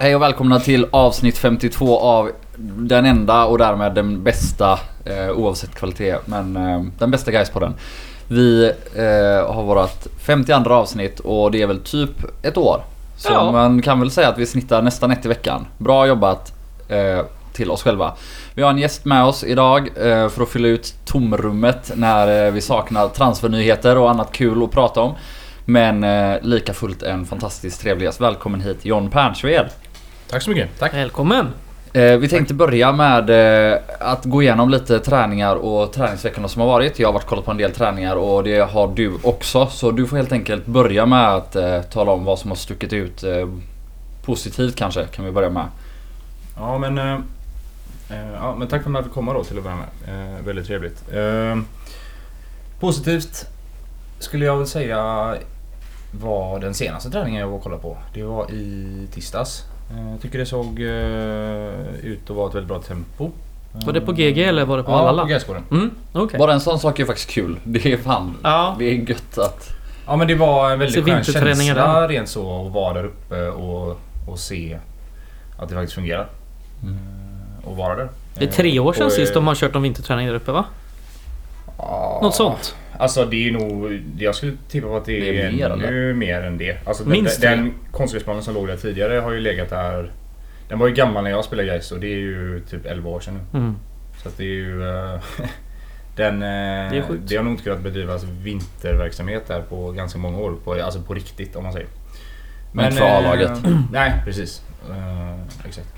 Hej och välkomna till avsnitt 52 av den enda och därmed den bästa, eh, oavsett kvalitet, men eh, den bästa Gais-podden. Vi eh, har vårat 52 avsnitt och det är väl typ ett år. Så Ja. man kan väl säga att vi snittar nästan ett i veckan. Bra jobbat eh, till oss själva. Vi har en gäst med oss idag eh, för att fylla ut tomrummet när eh, vi saknar transfernyheter och annat kul att prata om. Men eh, lika fullt en fantastiskt trevlig gäst. Välkommen hit John Pernsved. Tack så mycket. Tack. Välkommen! Eh, vi tänkte börja med eh, att gå igenom lite träningar och träningsveckorna som har varit. Jag har varit kollat på en del träningar och det har du också. Så du får helt enkelt börja med att eh, tala om vad som har stuckit ut positivt kanske, kan vi börja med. Ja men, eh, ja, men tack för att jag fick komma då till att börja med. Eh, väldigt trevligt. Eh, positivt skulle jag väl säga var den senaste träningen jag var och kollade på. Det var i tisdags. Eh, Jag tycker det såg eh, ut att vara ett väldigt bra tempo. Var det på GG eller var det på Ja, Valhalla? på Gräsgården. Mm, okej. Bara en sån sak är faktiskt kul. Det är fan, Ja. det är gött att... Ja men det var en väldigt skön känsla rent så att vara där uppe och, och se att det faktiskt fungerar. Eh, Och vara där. Det är tre år sedan Och, sist eh, de har kört någon vinterträning där uppe va? Ja, Något sånt? Alltså det är nog... Jag skulle tippa på att det, Det är är, mer, ännu mer än det. Alltså Minst den, den konstgräsplanen som låg där tidigare har ju legat där... Den var ju gammal när jag spelade Gais och det är ju typ 11 år sedan nu. Mm. Så att det är ju... eh, den, eh, är sjukt. det har nog inte kunnat bedrivas vinterverksamhet där på ganska många år. På, alltså på riktigt om man säger. Men inte för eh, A-laget. Nej precis. Eh, exakt.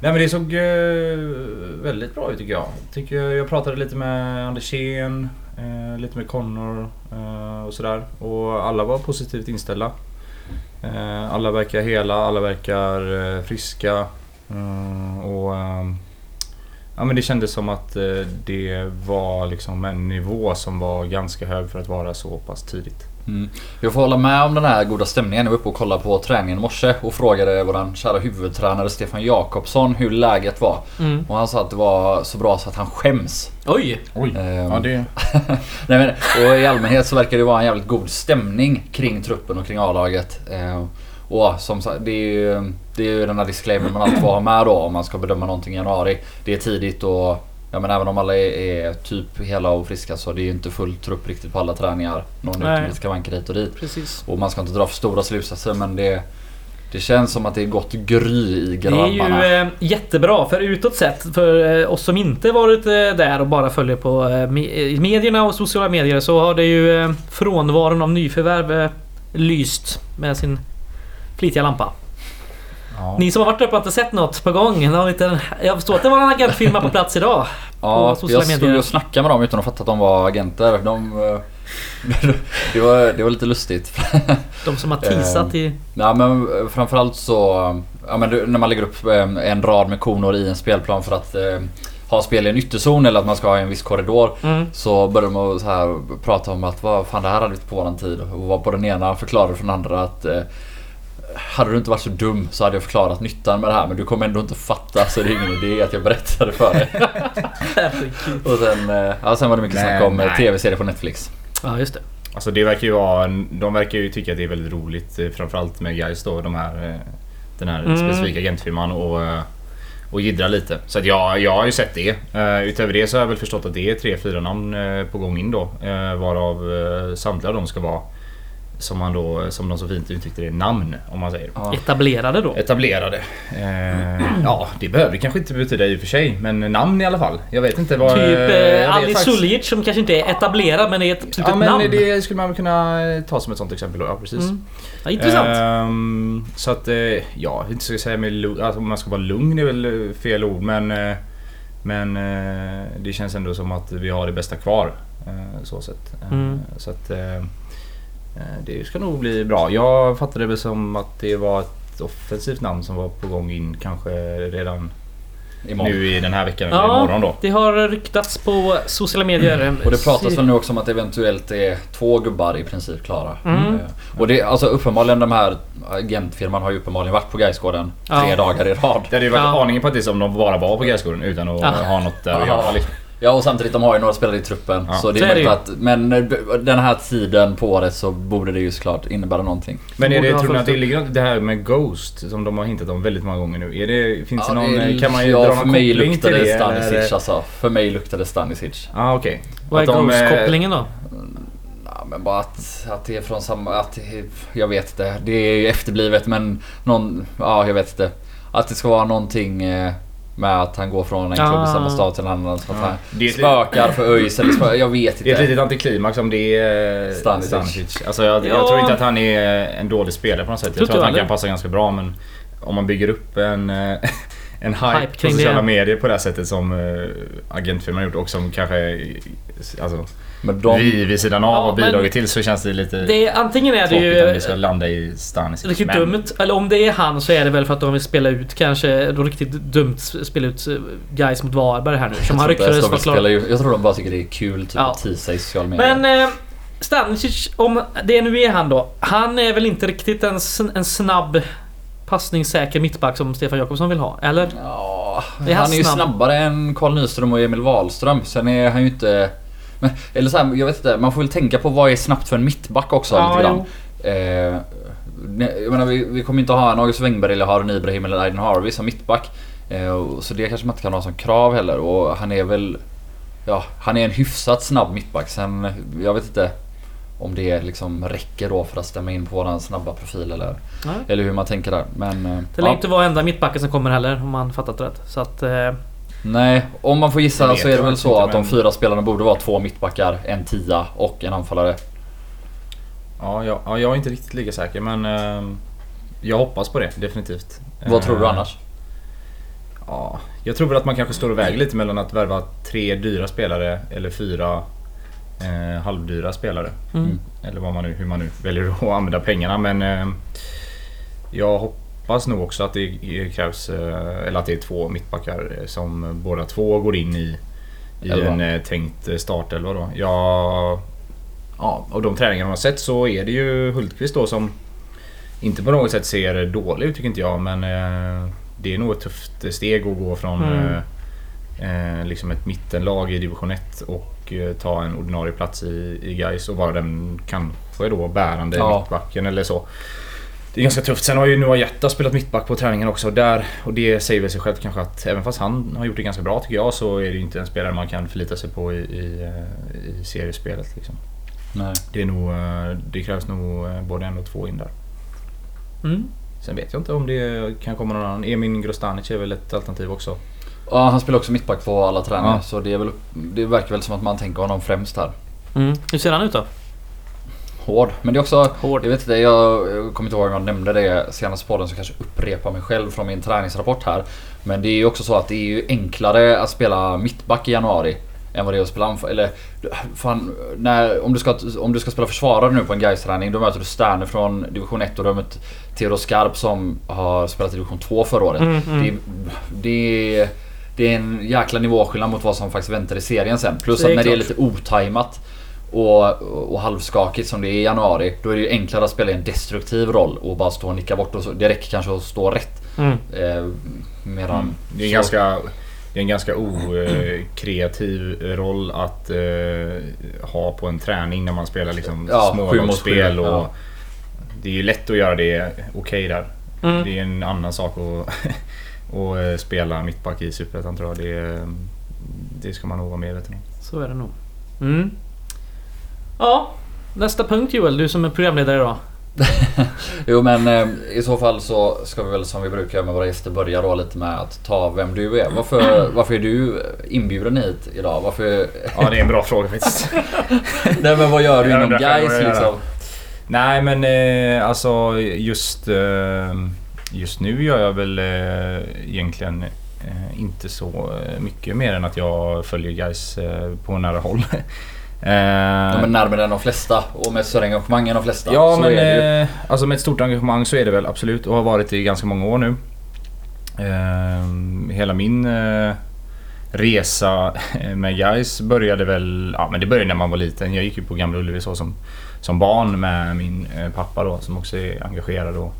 Nej men det såg eh, väldigt bra ut tycker jag. Tycker jag, jag pratade lite med Andersén, eh, lite med Connor eh, och sådär. Och alla var positivt inställda. Eh, alla verkar hela, alla verkar eh, friska. Eh, och ehm, Ja men det kändes som att eh, det var liksom en nivå som var ganska hög för att vara så pass tidigt. Mm. Jag får hålla med om den här goda stämningen. Jag var uppe och kollade på träningen i morse och frågade våran kära huvudtränare Stefan Jakobsson hur läget var. Mm. Och han sa att det var så bra så att han skäms. Oj! Oj! Ehm, Ja, det... Nej, men, och i allmänhet så verkar det vara en jävligt god stämning kring truppen och kring A-laget. Eh, och som sagt, det är ju, det är ju den här disclaimern man alltid får ha med då om man ska bedöma någonting i januari. Det är tidigt och ja, men även om alla är, är typ hela och friska så det är ju inte full trupp riktigt på alla träningar. Någon utomhus skavanker hit och dit. Precis. Och man ska inte dra för stora slutsatser men det, det känns som att det är gott gry i Det är grabbarna. ju eh, jättebra för utåt sett för eh, oss som inte varit eh, där och bara följer på eh, me- medierna och sociala medier så har det ju eh, frånvaron av nyförvärv eh, lyst med sin flitiga lampa. Ja. Ni som har varit där uppe har inte sett något på gång. Lite, jag förstår att det var en agentfirma på plats idag. Ja, jag stod medier. och snackade med dem utan att fatta att de var agenter. De, eh, det, var, det var lite lustigt. De som har teasat i... Nej men eh, framförallt så... Ja, men när man lägger upp eh, en rad med koner i en spelplan för att eh, ha spel i en ytterzon eller att man ska ha en viss korridor. Mm. Så började man så här prata om att vad fan det här hade vi inte på våran tid. Och var på den ena förklarade för den andra att eh, hade du inte varit så dum så hade jag förklarat nyttan med det här men du kommer ändå inte fatta så det är ingen idé att jag berättade för dig. Och sen, eh, ja, sen var det mycket Nej, snack om eh, nej. tv-serier på Netflix. Ja, just det. Alltså det verkar ju vara... De verkar ju tycka att det är väldigt roligt. eh, Framförallt med guys då. De här, den här Mm. specifika agentfirman och, och jiddra lite. Så att jag, jag har ju sett det. Uh, utöver det så har jag väl förstått att det är tre, fyra namn på gång in då. Uh, varav samtliga av dem ska vara som man då, som de så fint uttryckte det, namn om man säger. Ja. Etablerade då. Etablerade. Eh, ja, det behöver det kanske inte betyda i och för sig. Men namn i alla fall. Jag vet inte vad... Typ eh, vet Ali Suljic som kanske inte är etablerad men är ett, typ Ja ett men namn. det skulle man kunna eh, ta som ett sånt exempel då. Ja precis. Mm. Ja, intressant. Ehm, så att, eh, ja, inte ska säga med alltså, om man ska vara lugn är väl eh, fel ord men eh, Men eh, det känns ändå som att vi har det bästa kvar. eh, Så sett. Eh, Mm. Så att eh, eh, det ska nog bli bra. Jag fattade det som att det var ett offensivt namn som var på gång in kanske redan Imorgon. nu i den här veckan eller Ja. imorgon då. Det har ryktats på sociala medier. Och det pratas väl nu också om att det eventuellt är två gubbar i princip klara. Mm. Eh, Och det, alltså uppenbarligen de här agentfirman har ju uppenbarligen varit på Gaisgården Ja. tre dagar i rad. Det hade ju varit Ja. aningen på att det är som om de bara var på Gräsgården utan att Ja. ha något där att göra. Liksom. Ja och samtidigt de har ju några spelare i truppen. Ja. Så det Så är det att, men eh, den här tiden på året så borde det ju såklart innebära någonting. Men är det, tror ni att det ligger något- det här med Ghost som de har hintat om väldigt många gånger nu? Är det, finns det Ja, någon, det är- kan man ju ja, dra för någon mig koppling till det det? eller? Stanisic alltså. För mig luktar det Stanisic. Ja ah, okej. Vad är eh, Ghost-kopplingen då? Ja, men bara att, att det är från samma... Att, det- jag vet inte. Det är ju efterblivet men någon... Ja, jag vet inte. Att det ska vara någonting eh, med att han går från en klubb i Ah. samma stad till en annan. Så att Ja. han Det spökar för ÖIS eller spökar, Jag vet Det är ett inte. litet antiklimax om det är Stanisic. Stanisic. Alltså jag, jag Ja. tror inte att han är en dålig spelare på något sätt. Tror Jag tror inte att han jag kan passa ganska bra men om man bygger upp en, eh, en hype, Hype på sociala det. medier på det här sättet som uh, agentfirman har gjort och som kanske alltså, Men de... vi vid sidan av Ja, har bidragit till så känns det lite Det är, antingen är det tråkigt om ju det ska landa i Stanisic. riktigt men- dumt. Eller om det är han så är det väl för att de vill spela ut kanske då riktigt dumt spela ut eh, guys mot Varberg här nu. Som ens ryktades vara klar. ju, jag tror de bara tycker det är kul typ, Ja. att teasa i sociala medier. Men eh, Stanisic, om det nu är han då. Han är väl inte riktigt en, en snabb passningssäker mittback som Stefan Jakobsson vill ha? Eller? Ja, Är han han är ju snabb? snabbare än Carl Nyström och Emil Wahlström. Sen är han ju inte... Men, eller så här, jag vet inte. Man får väl tänka på vad är snabbt för en mittback också Ja, lite grann. Eh, jag menar, vi, vi kommer inte ha en August Wengberg eller Harun Ibrahim eller Aiden Harvey som mittback. Eh, så det kanske man inte kan ha som krav heller. Och han är väl... Ja, han är en hyfsat snabb mittback. Sen, jag vet inte om det liksom räcker då för att stämma in på våran snabba profil eller, Nej. eller hur man tänker där. Men... eh, Det lär inte vara enda mittbacken som kommer heller om man fattat rätt. Så att... Eh, Nej, om man får gissa så är det väl så att de fyra spelarna borde vara två mittbackar, en tia och en anfallare. Ja, jag, ja, jag är inte riktigt lika säker men ehm, jag hoppas på det definitivt. Vad tror du Eh, annars? Ja, jag tror väl att man kanske står och väger lite mellan att värva tre dyra spelare eller fyra eh, halvdyra spelare. mm. Eller vad man nu, hur man nu väljer att använda pengarna men eh, jag hoppas nog också att det krävs, eh, eller att det är två mittbackar eh, som båda två går in i, i Elva. en eh, tänkt eh, startelva då. Jag, ja, av de träningar man har sett så är det ju Hultqvist då som inte på något sätt ser dålig ut tycker inte jag men det är nog ett tufft steg att gå från Mm. Eh, liksom ett mittenlag i division 1 och eh, ta en ordinarie plats i, i Gais och vara den kanske då bärande Ja. mittbacken eller så. Det är ganska tufft. Sen har ju Noah Jätta spelat mittback på träningen också och där och det säger väl sig självt kanske att även fast han har gjort det ganska bra tycker jag så är det ju inte en spelare man kan förlita sig på i, i, eh, i seriespelet. Liksom. Nej. Det, är nog, det krävs nog både en och två in där. Mm. Sen vet jag inte om det kan komma någon annan. Emin Grostanic är väl ett alternativ också. Ja, han spelar också mittback på alla träningar Ja. så det, är väl, det verkar väl som att man tänker honom främst här. Mm. Hur ser han ut då? Hård. Men det är också... Hård. Jag vet inte, jag, jag kommer inte ihåg om jag nämnde det senast på podden så kanske upprepar mig själv från min träningsrapport här. Men det är ju också så att det är ju enklare att spela mittback i januari än vad det är att spela anfall. Eller fan, när, om, du ska, om du ska spela försvarare nu på en gais träning då möter du Sterner från division 1 och du har mött Theodor Skarp som har spelat i division 2 förra året. Mm, mm. Det, det, är- det är en jäkla nivåskillnad mot vad som faktiskt väntar i serien sen. Plus Det att när det är klart. lite otajmat och, och halvskakigt som det är i januari. Då är det ju enklare att spela i en destruktiv roll och bara stå och nicka bort. Och så, det räcker kanske att stå rätt. Mm. Eh, medan... Mm. Det är en så- ganska, det är en ganska okreativ roll att eh, ha på en träning när man spelar liksom Ja, smålagsspel. Och ja. Det är ju lätt att göra det okej där. Mm. Det är en annan sak att, att eh, spela mittback i Superettan tror jag. Det, det ska man nog vara medveten om. Så är det nog. Mm. Ja, nästa punkt Joel, du som är programledare idag. Jo men eh, i så fall så ska vi väl som vi brukar med våra gäster börja då lite med att ta vem du är. Varför, varför är du inbjuden hit idag? Varför... Ja, det är en bra fråga faktiskt. Nej men vad gör du inom Gais liksom? Nej men eh, alltså just, eh, just nu gör jag väl eh, egentligen eh, inte så eh, mycket mer än att jag följer guys på nära håll. eh, Ja, men närmare än de flesta och med större engagemang än de flesta. Ja så men är det eh, alltså med ett stort engagemang så är det väl absolut och har varit i ganska många år nu. Eh, hela min eh, resa med guys började väl, ja men det började när man var liten. Jag gick ju på Gamla Ullevi så som, som barn med min pappa då som också är engagerad och,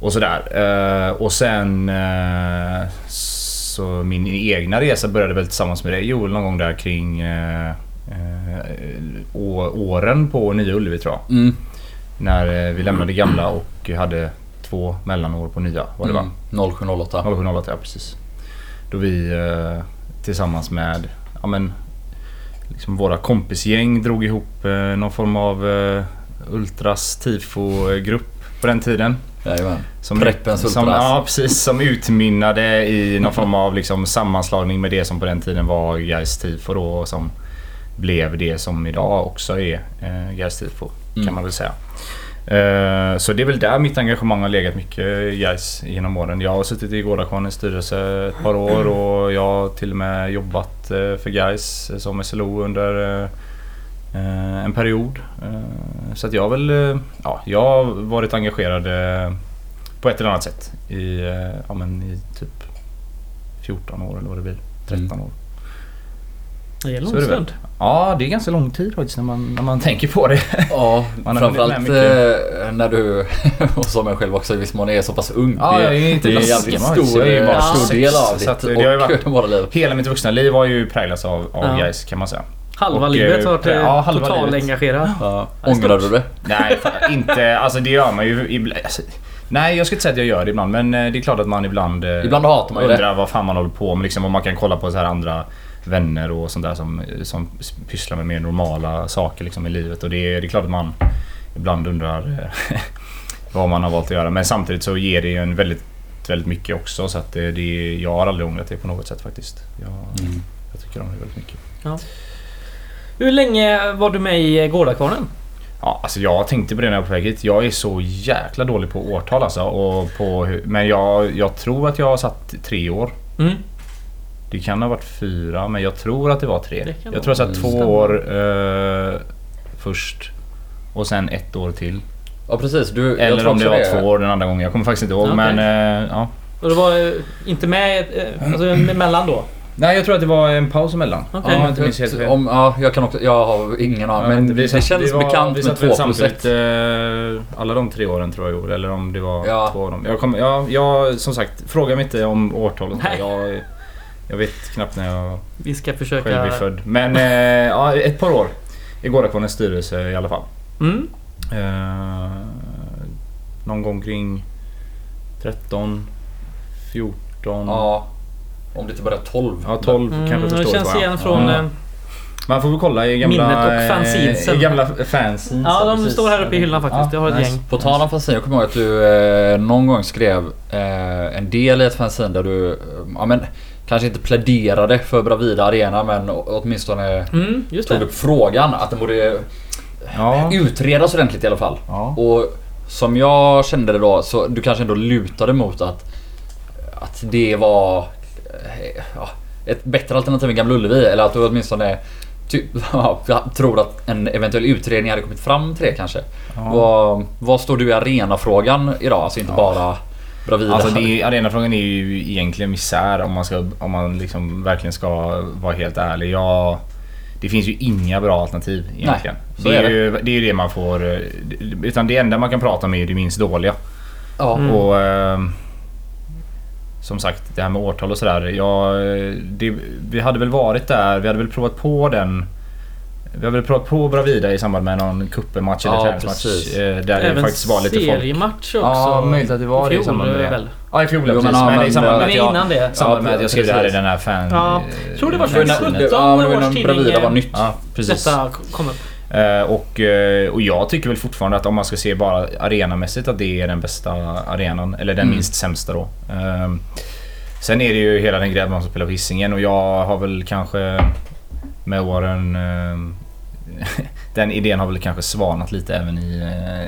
och sådär. Eh, och sen eh, så min egna resa började väl tillsammans med dig Joel någon gång där kring eh, åren på Nya Ullevi tror jag. Mm. När vi lämnade gamla och hade två mellanår på nya. Var det? Mm. 0708. 0708, ja precis. Då vi tillsammans med ja, men, liksom våra kompisgäng drog ihop någon form av Ultras tifo-grupp på den tiden. Jajamän. Som, Preppens som, Ultras. ja, precis. Som utmynnade i någon form av liksom sammanslagning med det som på den tiden var Gais tifo då. och Som blev det som idag också är eh, Gais tifo. Mm. Kan man väl säga. Eh, så det är väl där mitt engagemang har legat mycket Gais genom åren. Jag har suttit i Gårdakvarnens styrelse ett par år och jag har till och med jobbat eh, för Gais som SLO under eh, en period. Eh, Så att jag har väl eh, ja, jag har varit engagerad eh, på ett eller annat sätt i, eh, ja, men i typ 14 år eller vad det blir. 13 Mm. år. Det är lång är det väl. stund. Ja, det är ganska lång tid faktiskt när man, när man tänker på det. Ja, Man framförallt med eh, när du, och som jag själv också i viss mån är så pass ung. Ja, det, jag är inte det är en jävligt stor, det är bara eh, stor del av så att ditt det har ju varit- och våra liv. Hela mitt vuxna liv har ju präglats av, av Ja. Gais kan man säga. Halva Och, livet eh, har varit ja, ja, halva total livet. engagerad. Ja. Ångrar du det? Nej, inte. Alltså det gör man ju ibland. Alltså, nej, jag ska inte säga att jag gör det ibland. Men eh, det är klart att man ibland, eh, Ibland hatar man ju det. undrar vad fan man håller på med. Liksom, och man kan kolla på så här andra vänner och sånt där som, som pysslar med mer normala saker liksom, i livet. Och det, är- det är klart att man ibland undrar eh, vad man har valt att göra. Men samtidigt så ger det ju en väldigt, väldigt mycket också. Så att det, det, jag har aldrig ångrat det på något sätt faktiskt. Jag, Mm. jag tycker om det väldigt mycket. Hur länge var du med i Gårdakvarnen? Ja, alltså jag tänkte på det när jag var på väg hit. Jag är så jäkla dålig på årtal alltså. Och på, men jag, jag tror att jag har satt tre år. Mm. Det kan ha varit fyra, men jag tror att det var tre. Det jag tror jag satt två år eh, först. Och sen ett år till. Ja precis, du, Eller om det var två år den andra gången. Jag kommer faktiskt inte ihåg. Okej. Men eh, ja. Och du var eh, inte med eh, alltså, emellan då? Nej, jag tror att det var en paus emellan. Okej. Om jag inte minns helt fel. Om, ja, jag kan också, jag har ingen aning. men vi det satt- känns var- bekant vi med satt väl två plus ett. samtidigt, eh, alla de tre åren tror jag gjorde. Eller om det var Ja. två av dem. Jag, kommer, ja, jag, som sagt, fråga mig inte om årtalet. Nej. Jag, jag vet knappt när jag Vi ska själv försöka... är född. Men eh, ja, ett par år i Gårdakvarnens styrelse i alla fall. Mm. Eh, någon gång kring 13, 14, Ja, om det inte bara är 12. ja 12 Mm, kanske det förstår känns jag. igen från... Ja. eh, Man får väl kolla i gamla... Minnet och eh, fanzinesen. I gamla fanzines. Ja, de precis. står här uppe i hyllan faktiskt. Jag har ett nice. gäng. På tal om fanzine, jag kommer ihåg att du eh, någon gång skrev eh, en del i ett fanzine där du, eh, ja men kanske inte pläderade för Bravida Arena men åtminstone Mm, just tog det. upp frågan att den borde Ja. utredas ordentligt i alla fall. ja. Och som jag kände det då så du kanske ändå lutade mot att, att det var ja, ett bättre alternativ än Gamla Ullevi eller att du åtminstone ty, ja, jag tror att en eventuell utredning hade kommit fram till det kanske. Ja. Vad, vad står du i arenafrågan idag? Alltså inte Ja. bara Bravida. Alltså det, arenafrågan är ju egentligen misär om man, ska, om man liksom verkligen ska vara helt ärlig. Jag, det finns ju inga bra alternativ egentligen. så det, är det. Ju, det är ju det man får... Utan det enda man kan prata om är ju det minst dåliga. ja. Mm. Och... Som sagt, det här med årtal och sådär. Ja, det, vi hade väl varit där, vi hade väl provat på den... Vi hade väl provat på Bravida i samband med någon cupematch eller Ja, träningsmatch. eh, Där det Även faktiskt var lite folk. seriematch också. Ja, möjligt att det var I det i samband med väl? Ja, i fjol Jo, precis. men Men, ja, i samband med Men att jag... innan det. Samband med att jag skrev det här i den här fan... Ja, tror det var fanzinen. 2017 Ja, men det var års när tidning, Bravida var nytt. Ja, precis. Detta kom upp. Eh, och, eh, och jag tycker väl fortfarande att om man ska se bara arenamässigt att det är den bästa arenan. Eller den Mm. minst sämsta då. Eh, sen är det ju hela den grejen som spelar på Hisingen och jag har väl kanske med åren... Eh, den idén har väl kanske svanat lite även i,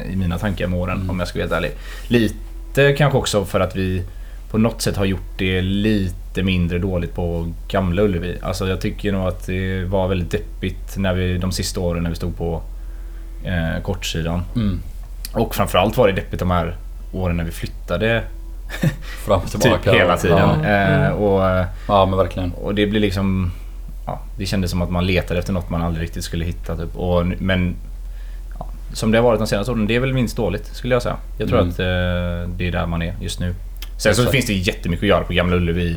eh, i mina tankar med åren Mm. om jag ska vara helt ärlig. Lite kanske också för att vi på något sätt har gjort det lite mindre dåligt på Gamla Ullevi. Alltså jag tycker nog att det var väldigt deppigt när vi, de sista åren när vi stod på eh, kortsidan. Mm. Och framförallt var det deppigt de här åren när vi flyttade Fram och tillbaka. typ hela tiden. Ja, Mm. Eh, och, eh, ja men verkligen. och det blir liksom... Ja, det kändes som att man letade efter något man aldrig riktigt skulle hitta. Typ. Och, men ja, som det har varit de senaste åren, det är väl minst dåligt skulle jag säga. Jag tror Mm. att eh, det är där man är just nu. Sen så finns det jättemycket att göra på Gamla Ullevi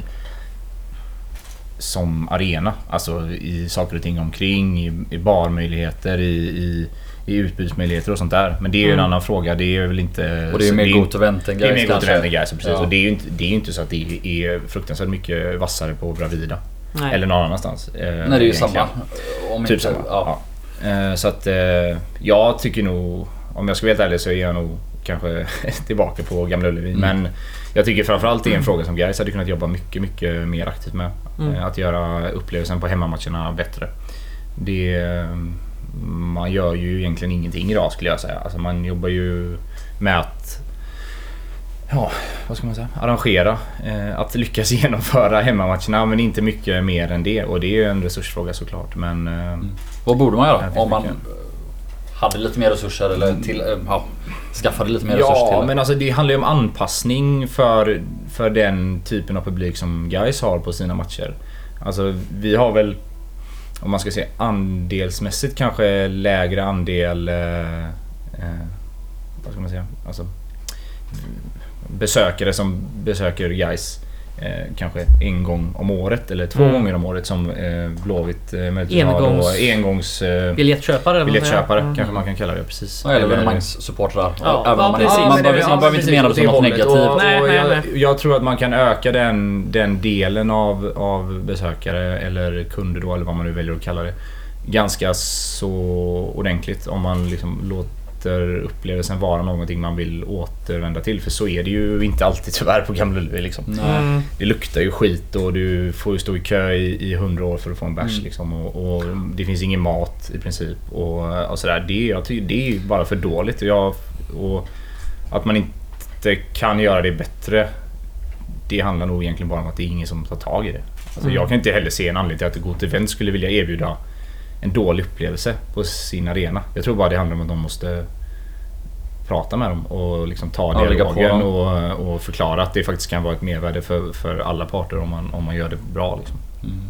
som arena. Alltså i saker och ting omkring, i, i barmöjligheter, i, i, i utbudsmöjligheter och sånt där. Men det är ju en Mm. annan fråga. Det är väl inte... Och det är ju mer det god event än det är Gais mer gott kanske. än Gais, precis. Ja. Och det är ju inte, det är inte så att det är fruktansvärt mycket vassare på Bravida. Nej. Eller någon annanstans. eh, Nej det är ju egentligen. samma. Om Typ inte, samma. Ja. Ja. Eh, Så att eh, jag tycker nog, om jag ska vara helt ärlig så är jag nog kanske tillbaka på Gamla Ullevi. Mm. Men jag tycker framförallt det är en fråga som Gais hade kunnat jobba mycket, mycket mer aktivt med. Mm. Eh, Att göra upplevelsen på hemmamatcherna bättre. Det, eh, man gör ju egentligen ingenting idag skulle jag säga. Alltså man jobbar ju med att Ja, vad ska man säga? Arrangera. Eh, att lyckas genomföra hemmamatcherna men inte mycket mer än det. Och det är ju en resursfråga såklart. Men eh, Vad borde man göra? Om man mycket. Hade lite mer resurser eller till, eh, ja, skaffade lite mer resurser till Ja, men alltså det handlar ju om anpassning för, för den typen av publik som guys har på sina matcher. Alltså vi har väl, om man ska säga andelsmässigt kanske lägre andel... Eh, eh, vad ska man säga? Alltså, besökare som besöker guys eh, kanske en gång om året eller två Mm. gånger om året som eh, Blåvitt eh, möjligtvis har Engångs- då. Engångs... Eh, Biljettköpare? man biljettköpare Mm. kanske man kan kalla det precis. Ja, eller Eller- evenemangssupportrar. Ja, ja, man, precis. man, man ja, behöver inte mena det som något negativt. Och, Nej, och nej, jag, nej. jag tror att man kan öka den, den delen av, av besökare eller kunder då eller vad man nu väljer att kalla det. Ganska så ordentligt om man liksom låter upplevelsen vara någonting man vill återvända till. För så är det ju inte alltid tyvärr på Gamla Ullevi liksom. Mm. Det luktar ju skit och du får ju stå i kö i, i 100 år för att få en bärs Mm. liksom. Och, och det finns ingen mat i princip. Och, och sådär. Det, jag tycker, det är ju bara för dåligt. Och, jag, och att man inte kan göra det bättre. Det handlar nog egentligen bara om att det är ingen som tar tag i det. Alltså Mm. Jag kan inte heller se en anledning till att ett Gott Event skulle vilja erbjuda en dålig upplevelse på sin arena. Jag tror bara det handlar om att de måste prata med dem och liksom ta Ja, på dialogen och, och förklara att det faktiskt kan vara ett mervärde för, för alla parter om man, om man gör det bra. Liksom. Mm.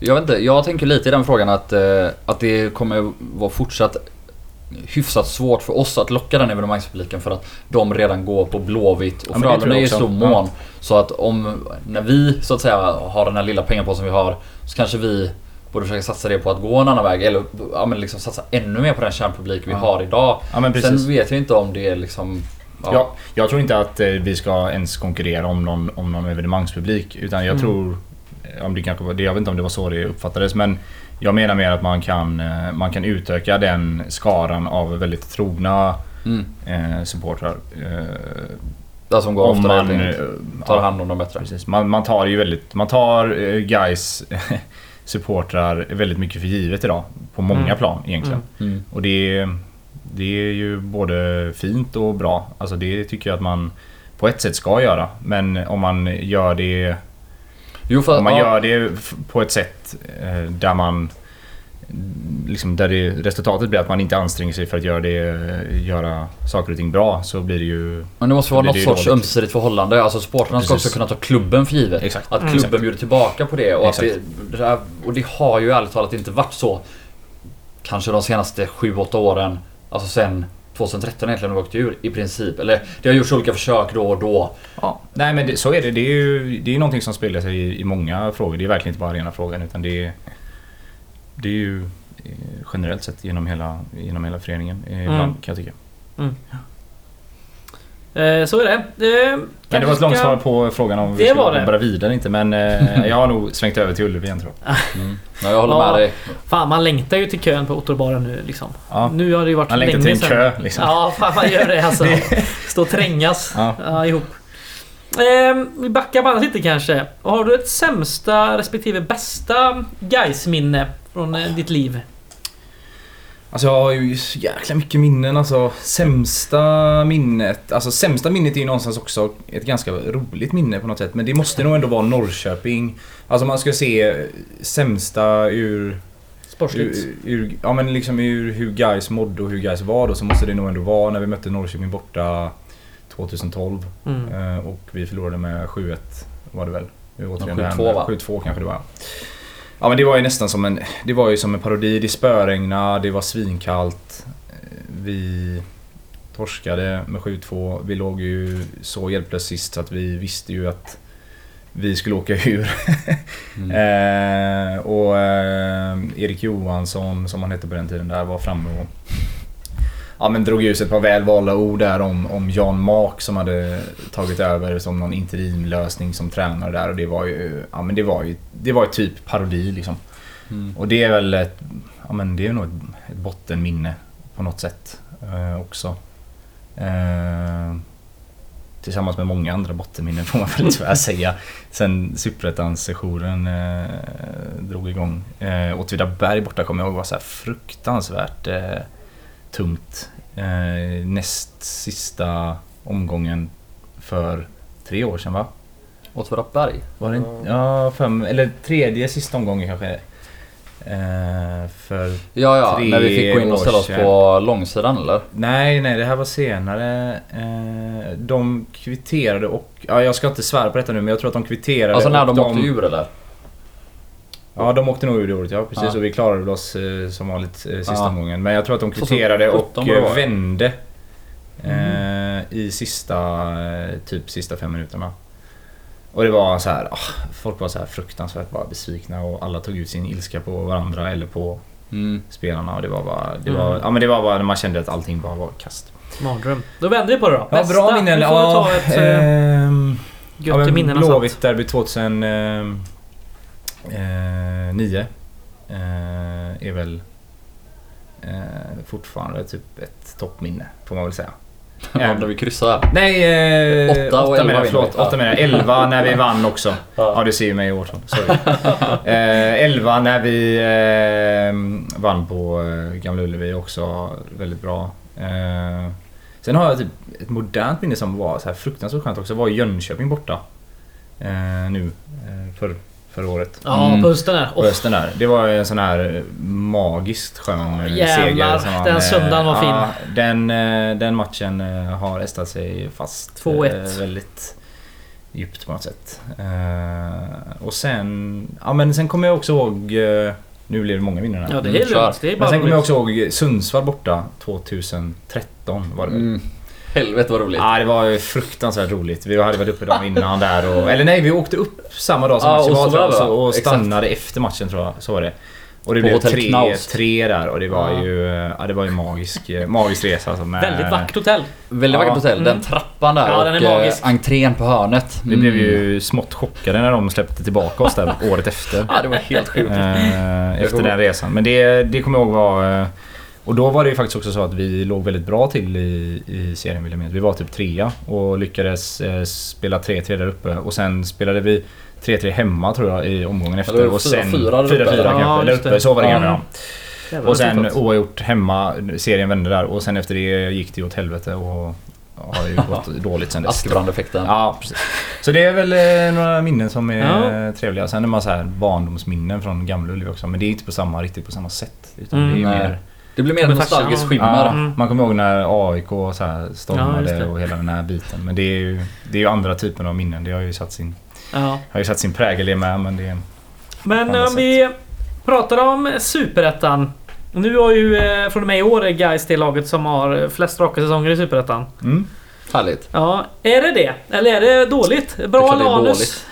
Jag vet inte, jag tänker lite i den frågan att, eh, att det kommer vara fortsatt hyfsat svårt för oss att locka den evenemangspubliken för att de redan går på Blåvitt och Ja, Frölunda är i också. mån. Så att om, när vi så att säga har den här lilla pengapåsen vi har så kanske vi borde försöka satsa det på att gå en annan väg eller ja, men liksom satsa ännu mer på den kärnpublik vi Ja. har idag. Ja. Sen vet jag inte om det är liksom... Ja, jag tror inte att eh, vi ska ens konkurrera om någon, om någon evenemangspublik. Utan jag Mm. tror... eh, Om det kanske var, jag vet inte om det var så det uppfattades men jag menar mer att man kan, eh, man kan utöka den skaran av väldigt trogna Mm. eh, supportrar. Eh, Det som går om man tar ja, hand om dem bättre. Precis. Man, man tar ju väldigt... Man tar eh, guys supportrar väldigt mycket för givet idag. På många Mm. plan egentligen. Mm. Mm. Och det, det är ju både fint och bra. Alltså det tycker jag att man på ett sätt ska göra. Men om man gör det, Jo, för, om man ja, gör det på ett sätt eh, där man Liksom där det, resultatet blir att man inte anstränger sig för att göra, det, göra saker och ting bra så blir det ju... Men det måste vara något sorts dåligt. ömsesidigt förhållande. Alltså supportrarna ska också kunna ta klubben för givet. Exakt. Att Mm. klubben bjuder tillbaka på det. Och, att det, och det har ju ärligt talat inte varit så. Kanske de senaste 7-8 åren. Alltså sen 2013 egentligen när vi åkte ur i princip. Eller det har gjorts olika försök då och då. Ja, nej men det, så är det. Det är ju det är någonting som spelar sig i, i många frågor. Det är verkligen inte bara rena frågan utan det är, det är ju eh, generellt sett genom hela, genom hela föreningen eh, ibland Mm. kan jag tycka. Eh, så är det. Eh, Men det var ett långt ska- svar på frågan om vi Det ska var det. bara vidare inte men eh, jag har nog svängt över till Ullevi igen tror jag. Ja, jag håller Ja. med dig. Fan man längtar ju till kön på Otterbaren nu liksom. Ja. Nu har det ju varit Man längtar länge till en sedan. kö liksom. Ja, fan man gör det alltså. Stå och trängas Ja. ja. ihop. Ehm, vi backar bandet lite kanske. Har du ett sämsta respektive bästa Gais-minne från eh, ditt liv? Alltså jag har ju så jäkla mycket minnen alltså. Sämsta minnet. Alltså sämsta minnet är ju någonstans också ett ganska roligt minne på något sätt. Men det måste nog ändå vara Norrköping. Alltså man ska se sämsta ur... Sportsligt? ur, ur ja men liksom ur hur guys mådde och hur guys var då så måste det nog ändå vara när vi mötte Norrköping borta 2012. Mm. Eh, och vi förlorade med 7-1 var det väl. Vi återvände Ja, hem 7-2 med- va? 7-2 kanske det var. Ja men det var ju nästan som en, det var ju som en parodi. Det spöregnade, det var svinkallt. Eh, Vi torskade med 7-2. Vi låg ju så hjälplöst sist så att vi visste ju att vi skulle åka ur. Mm. eh, och eh, Erik Johansson, som han hette på den tiden, där var framme och ja, men drog ut ett par välvalda ord där om, om Jan Mak som hade tagit över som någon interimlösning som tränare där och det var ju, ja, men det var ju, det var ju typ parodi liksom. Mm. Och det är väl ett, ja, men det är nog ett, ett bottenminne på något sätt eh, också. Eh, tillsammans med många andra bottenminnen får man väl tyvärr säga. Sen Superettan-sessionen eh, drog igång. Eh, Åtvidaberg borta kommer jag ihåg var så här fruktansvärt eh, tungt. Eh, näst sista omgången för tre år sedan va? Åtvidaberg? Var det inte? Ja, fem, eller tredje sista omgången kanske. Eh, för... Ja, ja. Tre När vi fick gå in och ställa oss på långsidan eller? Nej, nej, det här var senare. Eh, de kvitterade och... Ja, jag ska inte svära på detta nu, men jag tror att de kvitterade Alltså när och de åkte ur eller? Ja, de åkte nog ur det året, ja precis. Ja. Och vi klarade oss eh, som vanligt eh, sista ja. Men jag tror att de kvitterade och eh, vände mm. i sista, eh, typ sista fem minuterna. Och det var så här, oh, folk var så här fruktansvärt bara besvikna och alla tog ut sin ilska på varandra eller på mm. spelarna. Och det var bara, det var, ja, men det var bara man kände att allting bara var kast. Mardröm. Då vänder vi på det då. Ja, Bästa. bra minnen. Vi får ja, ta ett äh, gött ja, i minnena. Blåvitt-derby 2000... Eh, nio eh, är väl eh, fortfarande typ ett toppminne får man väl säga. Även om vi kryssar Nej, eh, åtta, åtta menar jag. Förlåt, åtta menar jag. Elva när vi vann också. ja, du ser ju mig i årtal. Eh, elva när vi eh, vann på eh, Gamla Ullevi också. Väldigt bra. Eh, sen har jag typ ett modernt minne som var så här fruktansvärt skönt också. var i Jönköping borta. Eh, nu eh, för förra året. Ja, Mm. på hösten där. På Oh, hösten där. Det var en sån här magiskt skön eh, Jävlar, seger. man, den eh, söndagen var fin. Ja, den, eh, den matchen eh, har estat sig fast 2-1. eh, väldigt djupt på något sätt. Eh, Och sen, ja men sen kommer jag också ihåg, eh, nu blir det många här. ja, det är Mm, lugnt. Men sen kommer jag också ihåg Sundsvall borta 2013 var det? Mm. Helvete vad roligt. Ja, det var ju fruktansvärt roligt. Vi hade varit uppe dagen innan där och... Eller nej, vi åkte upp samma dag som Ja, matchen och var det, så- och exakt. stannade efter matchen tror jag. Så var det. Och det På blev tre, Knaust. tre där och det var Ja. ju... Ja, det var ju magisk, magisk resa alltså. Med, Väldigt vackert hotell. Väldigt Ja. vackert hotell. Mm. Den trappan där Ja, den är och eh, magisk. entrén på hörnet. Vi blev ju smått chockade när de släppte tillbaka oss där året efter. Ja, det var helt sjukt. Eh, efter den resan. Men det, det kommer jag ihåg var... Och då var det ju faktiskt också så att vi låg väldigt bra till i, i serien vill jag minnas. Vi var typ trea och lyckades eh, spela 3-3 där uppe. Och sen spelade vi 3-3 hemma tror jag i omgången efter. Eller och sen 4-4 där uppe, 4-4 eller? kanske. Ja, där uppe, så var det Ja. gamla ja. Och sen oavgjort hemma. Serien vände där och sen efter det gick det ju åt helvete och har ju gått dåligt sen dess. Askebrandeffekten. Ja, precis. Så det är väl eh, några minnen som är Ja. trevliga. Sen är man så här barndomsminnen från Gamla Ullevi också. Men det är inte på samma, riktigt på samma sätt. Utan Mm. det är Nej. mer... Det blir mer nostalgiskt skimmer. Ja, Mm. Man kommer ihåg när AIK så här Ja, stormade det. och hela den här biten. Men det är ju, det är ju andra typer av minnen. Det har ju satt sin, Ja. har ju satt sin prägel i med. Men det är... Men På andra om vi pratar om Superettan. Nu har ju eh, från och med i år Gais det laget som har flest raka säsonger i Superettan. Mm. Härligt. Ja, är det det? Eller är det dåligt? Det är Bra klart det är dåligt.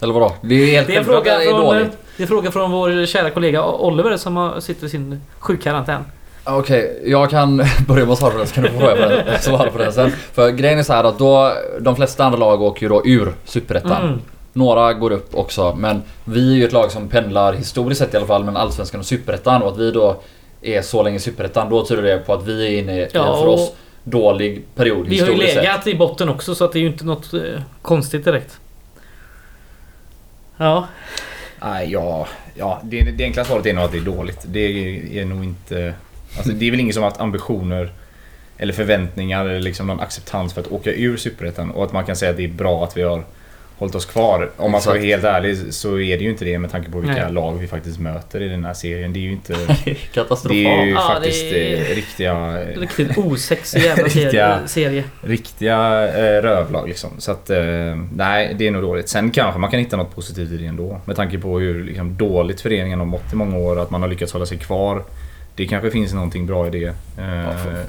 Eller vadå? Det är helt Det är en fråga det är från, dåligt. Det är en fråga från vår kära kollega Oliver som har, sitter i sin sjukkarantän. Okej, jag kan börja med att svara på den så kan du få på den, svara på den sen. För grejen är så här att då, de flesta andra lag åker ju då ur Superettan. Mm. Några går upp också men vi är ju ett lag som pendlar historiskt sett i alla fall mellan Allsvenskan och Superettan och att vi då är så länge i Superettan då tyder det på att vi är inne i en Ja, för oss dålig period Vi har ju historiskt sett. legat i botten också så att det är ju inte något eh, konstigt direkt. Ja, Nej, ja, ja det, det enkla svaret är nog att det är dåligt. Det är, är nog inte... Alltså, det är väl ingen som har haft ambitioner eller förväntningar eller liksom någon acceptans för att åka ur Superettan och att man kan säga att det är bra att vi har hållit oss kvar. Om man ska vara helt ärlig så är det ju inte det med tanke på vilka Nej. lag vi faktiskt möter i den här serien. Det är ju inte... Katastrofalt. Det är ju Ja, faktiskt det är- eh, riktiga... riktigt osexig jävla serie. Riktiga- serie. Riktiga eh, rövlag liksom. Så att eh, nej, det är nog dåligt. Sen kanske man kan hitta något positivt i det ändå. Med tanke på hur liksom, dåligt föreningen har mått i många år att man har lyckats hålla sig kvar. Det kanske finns någonting bra i det. eh,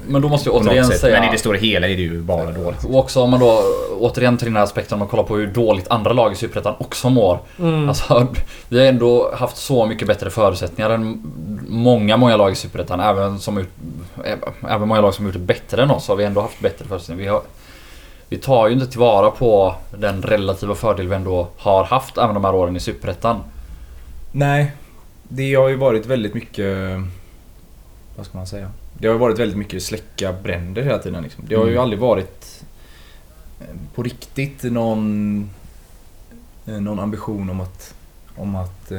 Men då måste jag återigen säga... Men i det stora hela är det ju bara dåligt. Och också om man då återigen till den här aspekten och kollar på hur dåligt andra lag i Superettan också mår. Mm. Alltså, vi har ändå haft så mycket bättre förutsättningar än många, många lag i Superettan. Även, som ut, även många lag som gjort det bättre än oss har vi ändå haft bättre förutsättningar. Vi, har, vi tar ju inte tillvara på den relativa fördel vi ändå har haft även de här åren i Superettan. Nej, det har ju varit väldigt mycket... Vad ska man säga? Det har ju varit väldigt mycket släcka bränder hela tiden. Liksom. Det har ju Mm. aldrig varit eh, på riktigt någon, eh, någon ambition om att, om att eh,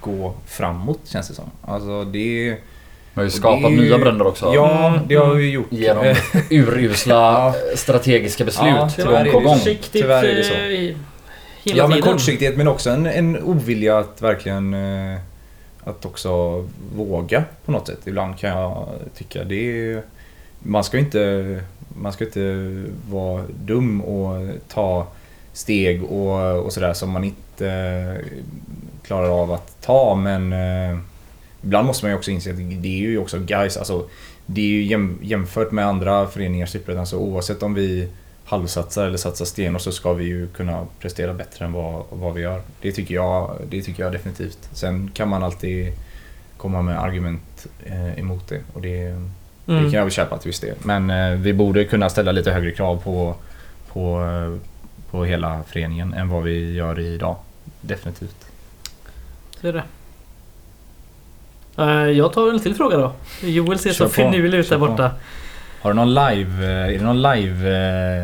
gå framåt känns det som. Alltså det... Vi har ju skapat ju- nya bränder också. Ja, det har vi gjort. Genom Eh, urusla Ja. strategiska beslut Ja, Det tyvärr gång det på gång. Tyvärr är det så. hela Ja men tiden. kortsiktighet men också en, en ovilja att verkligen eh, att också våga på något sätt. Ibland kan jag tycka det är, Man ska inte Man ska inte vara dum och ta steg och, och sådär som man inte eh, klarar av att ta men eh, Ibland måste man ju också inse att det är ju också guys alltså Det är ju jäm, jämfört med andra föreningar i Superettan oavsett om vi halvsatsar eller satsar sten och så ska vi ju kunna prestera bättre än vad, vad vi gör. Det tycker, jag, det tycker jag definitivt. Sen kan man alltid komma med argument eh, emot det och det, det Mm. kan jag väl köpa till viss del. Men eh, vi borde kunna ställa lite högre krav på, på, eh, på hela föreningen än vad vi gör idag. Definitivt. Så är det. Eh, Jag tar en till fråga då. Joel ser Kör så finurlig ut där Kör på. Har du någon live... eh, Är det någon live...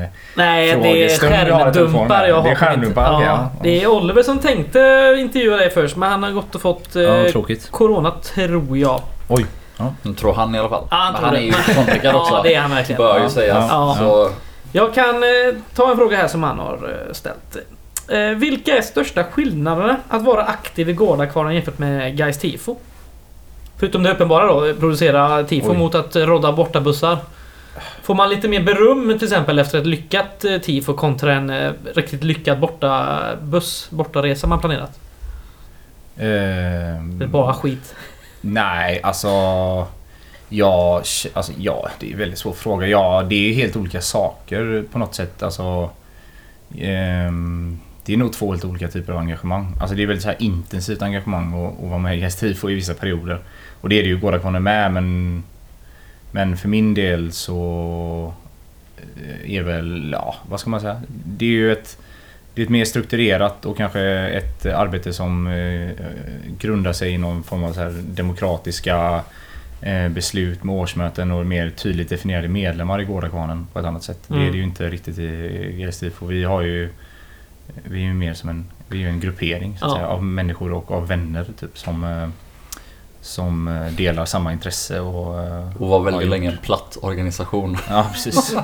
eh, Nej, det är skärmdumpar här. jag har. Det är skärmdumpar, ja. ja. Det är Oliver som tänkte intervjua dig först men han har gått och fått eh, Ja, tråkigt. Corona tror jag. Oj. Jag tror han i alla fall. Ja, han Men han är ju kontrickad också. Ja, det är han verkligen. Bör ju Ja. sägas. Ja. Så, Jag kan eh, ta en fråga här som han har eh, ställt. Eh, vilka är största skillnaderna att vara aktiv i Gårdakvarnen jämfört med Gais Tifo? Förutom det uppenbara då, producera tifo Oj. mot att eh, rodda bortabussar. Får man lite mer beröm till exempel efter ett lyckat eh, tifo kontra en eh, riktigt lyckad bortabuss, bortaresa man planerat? Ehm, Det är bara skit. Nej, alltså... Ja, alltså, ja, det är en väldigt svår fråga. Ja, det är helt olika saker på något sätt. Alltså, ehm, det är nog två helt olika typer av engagemang. Alltså det är väldigt så här intensivt engagemang att, att vara med i Hästtifo i vissa perioder. Och det är det ju Gårdakvarnen med men... Men för min del så... eh, Är väl, ja, vad ska man säga? Det är ju ett... Det är ett mer strukturerat och kanske ett arbete som eh, grundar sig i någon form av så här demokratiska eh, beslut med årsmöten och mer tydligt definierade medlemmar i Gårdakvarnen på ett annat sätt. Det är Mm. det ju inte riktigt i GSTIFO. Vi har ju vi är ju mer som en, vi är en gruppering så att Ja. säga, av människor och av vänner typ som, eh, som eh, delar samma intresse och... eh, och var väldigt länge en platt organisation. Ja precis.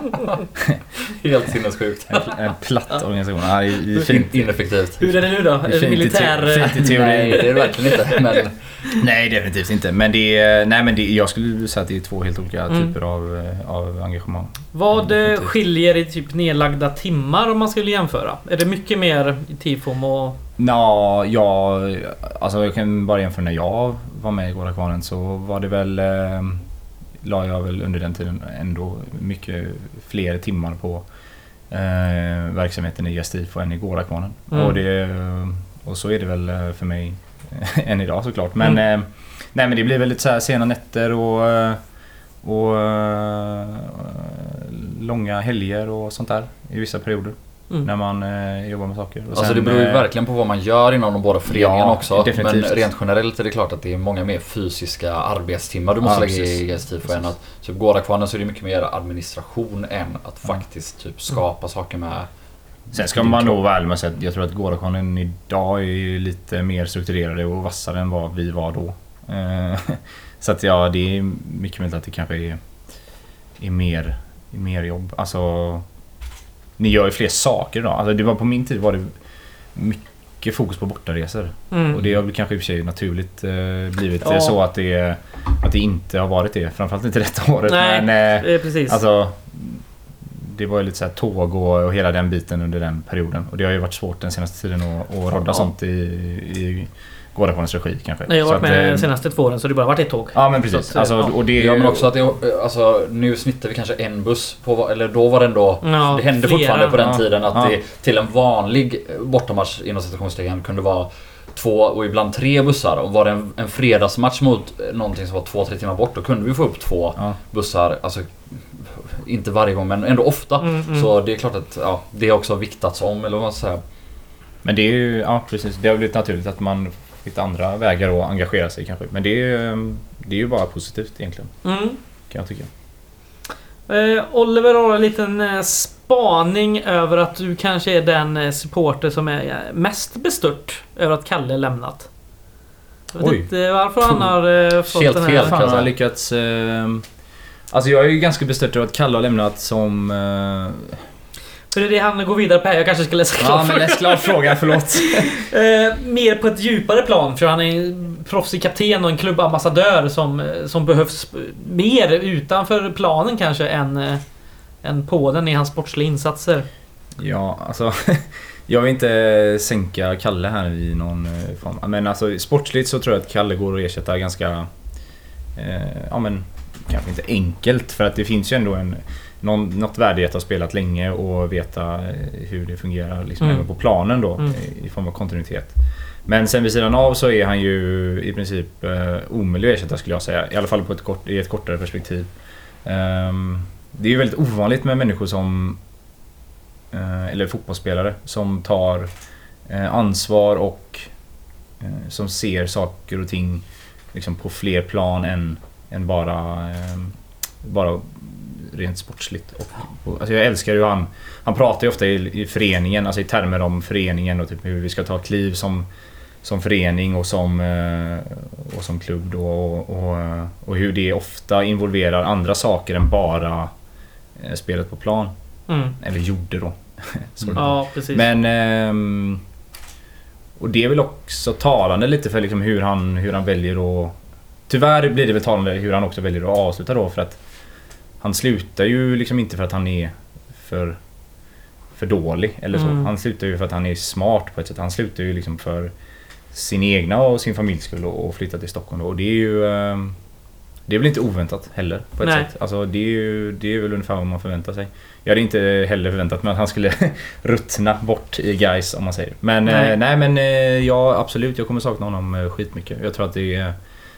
Helt sinnessjukt. En, en platt organisation. Ja, det är, fint. Ineffektivt. Hur är det nu då? Det är fint i Militär... te- eh, fint i Nej, det är det verkligen inte. Men Nej, definitivt inte. Men det är, nej, men det, jag skulle säga att det är två helt olika Mm. typer av, av engagemang. Vad Definitivt. skiljer i typ nedlagda timmar om man skulle jämföra? Är det mycket mer i tifom och... Nå, ja, alltså jag kan bara jämföra när jag var med i Gårdakvarnen så var det väl... Eh, la jag väl under den tiden ändå mycket fler timmar på eh, verksamheten i Gestifo än i Gårdakvarnen. Mm. Och, det, och så är det väl eh, för mig än idag såklart. Men, eh, nej, men det blir väl lite så här sena nätter och, eh, och eh, långa helger och sånt där i vissa perioder. Mm. När man eh, jobbar med saker. Och alltså sen, det beror ju eh, verkligen på vad man gör inom de båda föreningarna Ja, också. definitivt. Men rent generellt är det klart att det är många mer fysiska arbetstimmar du måste Ja, lägga precis. i GSTIFO än att typ Gårdakvarnen så är det mycket mer administration än att faktiskt typ skapa saker med Sen ska man nog vara ärlig med att jag tror att Gårdakvarnen idag är ju lite mer strukturerade och vassare än vad vi var då. Eh, Så att ja, det är mycket möjligt att det kanske är, är mer, är mer jobb. Alltså, ni gör ju fler saker idag. Alltså, det var på min tid var det mycket fokus på bortaresor. Mm. Och det har väl kanske i och för sig naturligt eh, blivit Ja. så att det, att det inte har varit det. Framförallt inte detta året. Nej, Men, eh, Eh, precis. Alltså, det var ju lite så här tåg och, och hela den biten under den perioden. Och det har ju varit svårt den senaste tiden att, att rodda Ja. sånt i, i Gårdakonens regi kanske. Nej, jag har varit med eh, de senaste två åren så det bara varit ett tåg. Ja men precis. Så att, alltså, ja. och det, Ja men också att det, alltså, nu snittar vi kanske en buss på, eller då var det ändå Ja, Det hände flera. fortfarande på den Ja. tiden att Ja. det till en vanlig bortamatch inom citationstecken kunde vara två och ibland tre bussar. Och var det en, en fredagsmatch mot någonting som var två, tre timmar bort då kunde vi få upp två Ja. bussar. Alltså inte varje gång men ändå ofta. Mm, mm. Så det är klart att ja, det har också viktats om eller vad man ska säga. Men det är ju, ja precis. Det har blivit naturligt att man hittar andra vägar att engagera sig kanske. Men det är, ju- det är ju bara positivt egentligen. Mm. Kan jag tycka. Eh, Oliver har en liten eh, spaning över att du kanske är den eh, supporter som är eh, mest bestört över att Kalle lämnat. Jag vet Oj. inte varför han har fått Helt den här... fel. Han har lyckats... Eh, alltså jag är ju ganska bestört över att Kalle har lämnat som... För det är det han går vidare på här. Jag kanske ska läsa klart ja men läs klart fråga, förlåt. Eh, mer på ett djupare plan för han är en proffsig kapten och en klubbambassadör som, eh, som behövs mer utanför planen kanske än, eh, än på den i hans sportsliga insatser. Ja, alltså... Jag vill inte sänka Kalle här i någon eh, form. Men alltså sportsligt så tror jag att Kalle går att ersätta ganska... Eh, ja men... Kanske inte enkelt för att det finns ju ändå en... Någon, något värde i att ha spelat länge och veta eh, hur det fungerar liksom Mm. även på planen då Mm. i- form av kontinuitet. Men sen vid sidan av så är han ju i princip eh, omöjlig att ersätta skulle jag säga. I alla fall på ett kort, i ett kortare perspektiv. Ehm, det är ju väldigt ovanligt med människor som eh, eller fotbollsspelare som tar eh, ansvar och eh, som ser saker och ting liksom på fler plan än, än bara, eh, bara rent sportsligt. Och, och, alltså jag älskar ju han, han pratar ju ofta i, i föreningen, alltså i termer om föreningen och typ hur vi ska ta kliv som, som förening och som, eh, och som klubb då och, och, eh, och hur det ofta involverar andra saker än bara eh, spelet på plan. Mm. Eller gjorde då. Ja, precis. Men... ehm, och det är väl också talande lite för liksom hur, han, hur han väljer att... Tyvärr blir det väl talande hur han också väljer att avsluta då för att... Han slutar ju liksom inte för att han är för... För dålig eller så. Mm. Han slutar ju för att han är smart på ett sätt. Han slutar ju liksom för sin egna och sin familjs skull och och flytta till Stockholm då. Och det är ju... ehm, Det är väl inte oväntat heller på ett Nej. sätt. Alltså det är ju det är väl ungefär vad man förväntar sig. Jag hade inte heller förväntat mig att han skulle ruttna bort i guys om man säger. Men Nej. nej, nej men eh, ja absolut, jag kommer sakna honom eh, skitmycket. Jag tror att det är,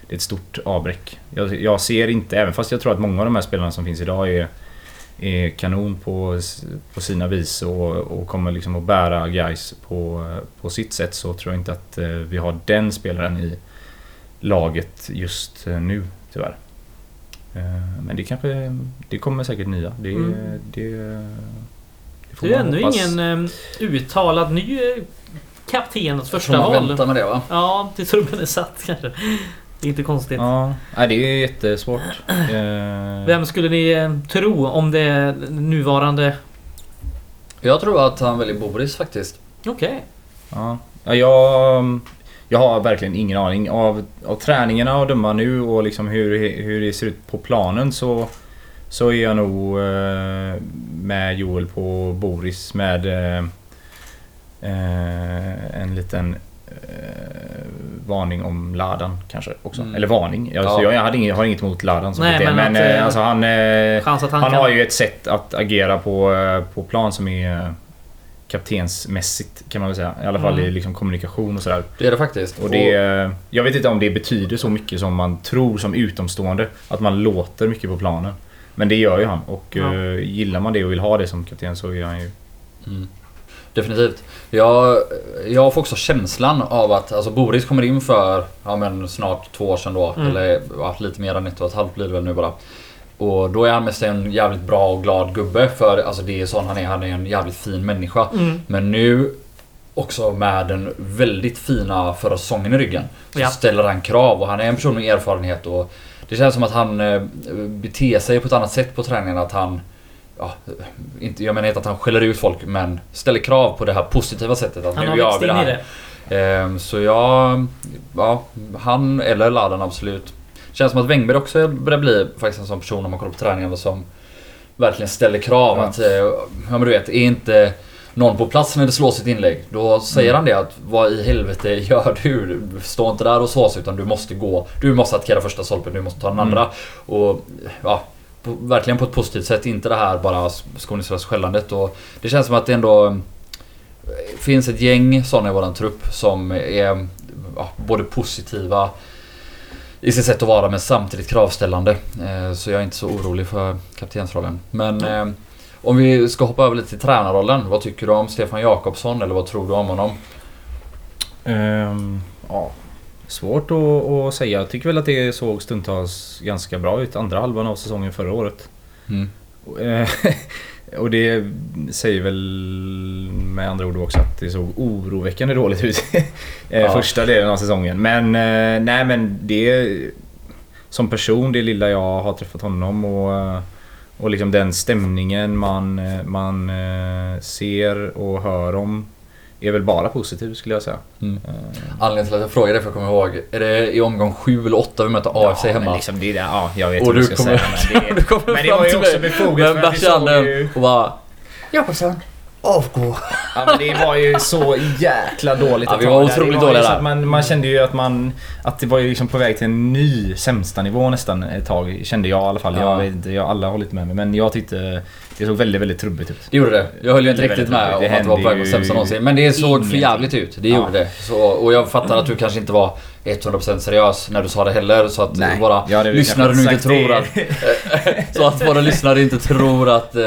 det är ett stort avbräck. Jag, jag ser inte, även fast jag tror att många av de här spelarna som finns idag är, är kanon på, på sina vis och, och kommer liksom att bära guys på, på sitt sätt så tror jag inte att eh, vi har den spelaren i laget just eh, nu tyvärr. Eh, Men det kanske, det kommer säkert nya. Det, Mm. det, det får Det är man ännu hoppas. ingen uttalad ny kapten åt första Får man val. vänta med det va? Ja, till trubben är satt kanske. Är inte konstigt. Ja, nej, det är jättesvårt. Eh, Vem skulle ni eh, tro om det nuvarande... Jag tror att han väljer Boris faktiskt. Okej. Ja, Ja, jag, jag har verkligen ingen aning. Av, av träningarna att döma nu och liksom hur, hur det ser ut på planen så, så är jag nog eh, med Joel på Boris med eh, en liten varning om Ladan kanske också. Mm. Eller varning. Jag, Ja. jag, hade inget, har inget emot Ladan som Nej, kapten, men att, eh, eh, alltså han... Eh, att han, han har ju ett sätt att agera på, eh, på plan som är eh, kaptensmässigt kan man väl säga. I alla fall Mm. i liksom kommunikation och sådär. Det är det faktiskt. Och det, eh, jag vet inte om det betyder så mycket som man tror som utomstående. Att man låter mycket på planen. Men det gör ju han och Ja. eh, gillar man det och vill ha det som kapten så är han ju... Mm. Definitivt. Jag, jag får också känslan av att alltså Boris kommer in för ja, men snart två år sedan då. Mm. Eller ja, lite mer än ett och ett halvt blir det väl nu bara. Och då är han mest en jävligt bra och glad gubbe. För alltså, det är sån han är. Han är en jävligt fin människa. Mm. Men nu också med den väldigt fina förra säsongen i ryggen. Så Ja. ställer han krav och han är en person med erfarenhet. Och det känns som att han eh, beter sig på ett annat sätt på träningen. Att han... Ja, inte, jag menar inte att han skäller ut folk men ställer krav på det här positiva sättet. Att Han nu har gör växt in i här. det. Ehm, så jag... Ja, han eller Ladan absolut. Känns som att Wängberg också börjar bli faktiskt en sån person om man kollar på träningarna som verkligen ställer krav. Ja. Att, eh, ja men du vet, är inte... någon på plats när det slås ett inlägg. Då säger han det att vad i helvete gör du? Du står inte där och sås utan du måste gå. Du måste attackera första stolpen, du måste ta den andra. Och ja, verkligen på ett positivt sätt. Inte det här bara skoningslösa skällandet. Och det känns som att det ändå eh, finns ett gäng sådana i våran trupp som är ja, både positiva i sitt sätt att vara men samtidigt kravställande. Eh, Så jag är inte så orolig för kaptensrollen. Men eh, om vi ska hoppa över lite till tränarrollen. Vad tycker du om Stefan Jakobsson eller vad tror du om honom? Ehm, ja, svårt att, att säga. Jag tycker väl att det såg stundtals ganska bra ut andra halvan av säsongen förra året. Mm. Och, eh, Och det säger väl med andra ord också att det såg oroväckande dåligt ut eh, Ja. första delen av säsongen. Men eh, nej men det... Som person, det lilla jag har träffat honom och, och liksom den stämningen man, man ser och hör om är väl bara positiv skulle jag säga. Mm. Eh, Anledningen till att jag frågar det för jag kommer ihåg. Är det i omgång 7 eller 8 vi möter AFC ja, hemma? Men liksom det, är- ja, jag vet och vad du jag ska kommer, säga men det, du kommer men det fram var ju till också mig befogat bärshanden ju... och bara Jakobsson, avgå. Ja, men det var ju så jäkla dåligt Ja, ett vi tag var otroligt Det var ju dåliga så där. man, man kände ju att man... Att det var ju liksom på väg till en ny sämsta nivå nästan ett tag. Kände jag i alla fall. Ja. Jag vet inte, jag, alla har hållit med mig. Men jag tyckte det såg väldigt, väldigt trubbigt ut. Det gjorde det. Jag höll ju inte riktigt med om att det var på väg mot sämsta någonsin. Men det såg för jävligt ut. Det Ja. gjorde det. Så, och jag fattar att du kanske inte var 100% seriös när du sa det heller. Så att Nej, våra väl lyssnare nu inte tror att... så att våra lyssnare inte tror att, eh,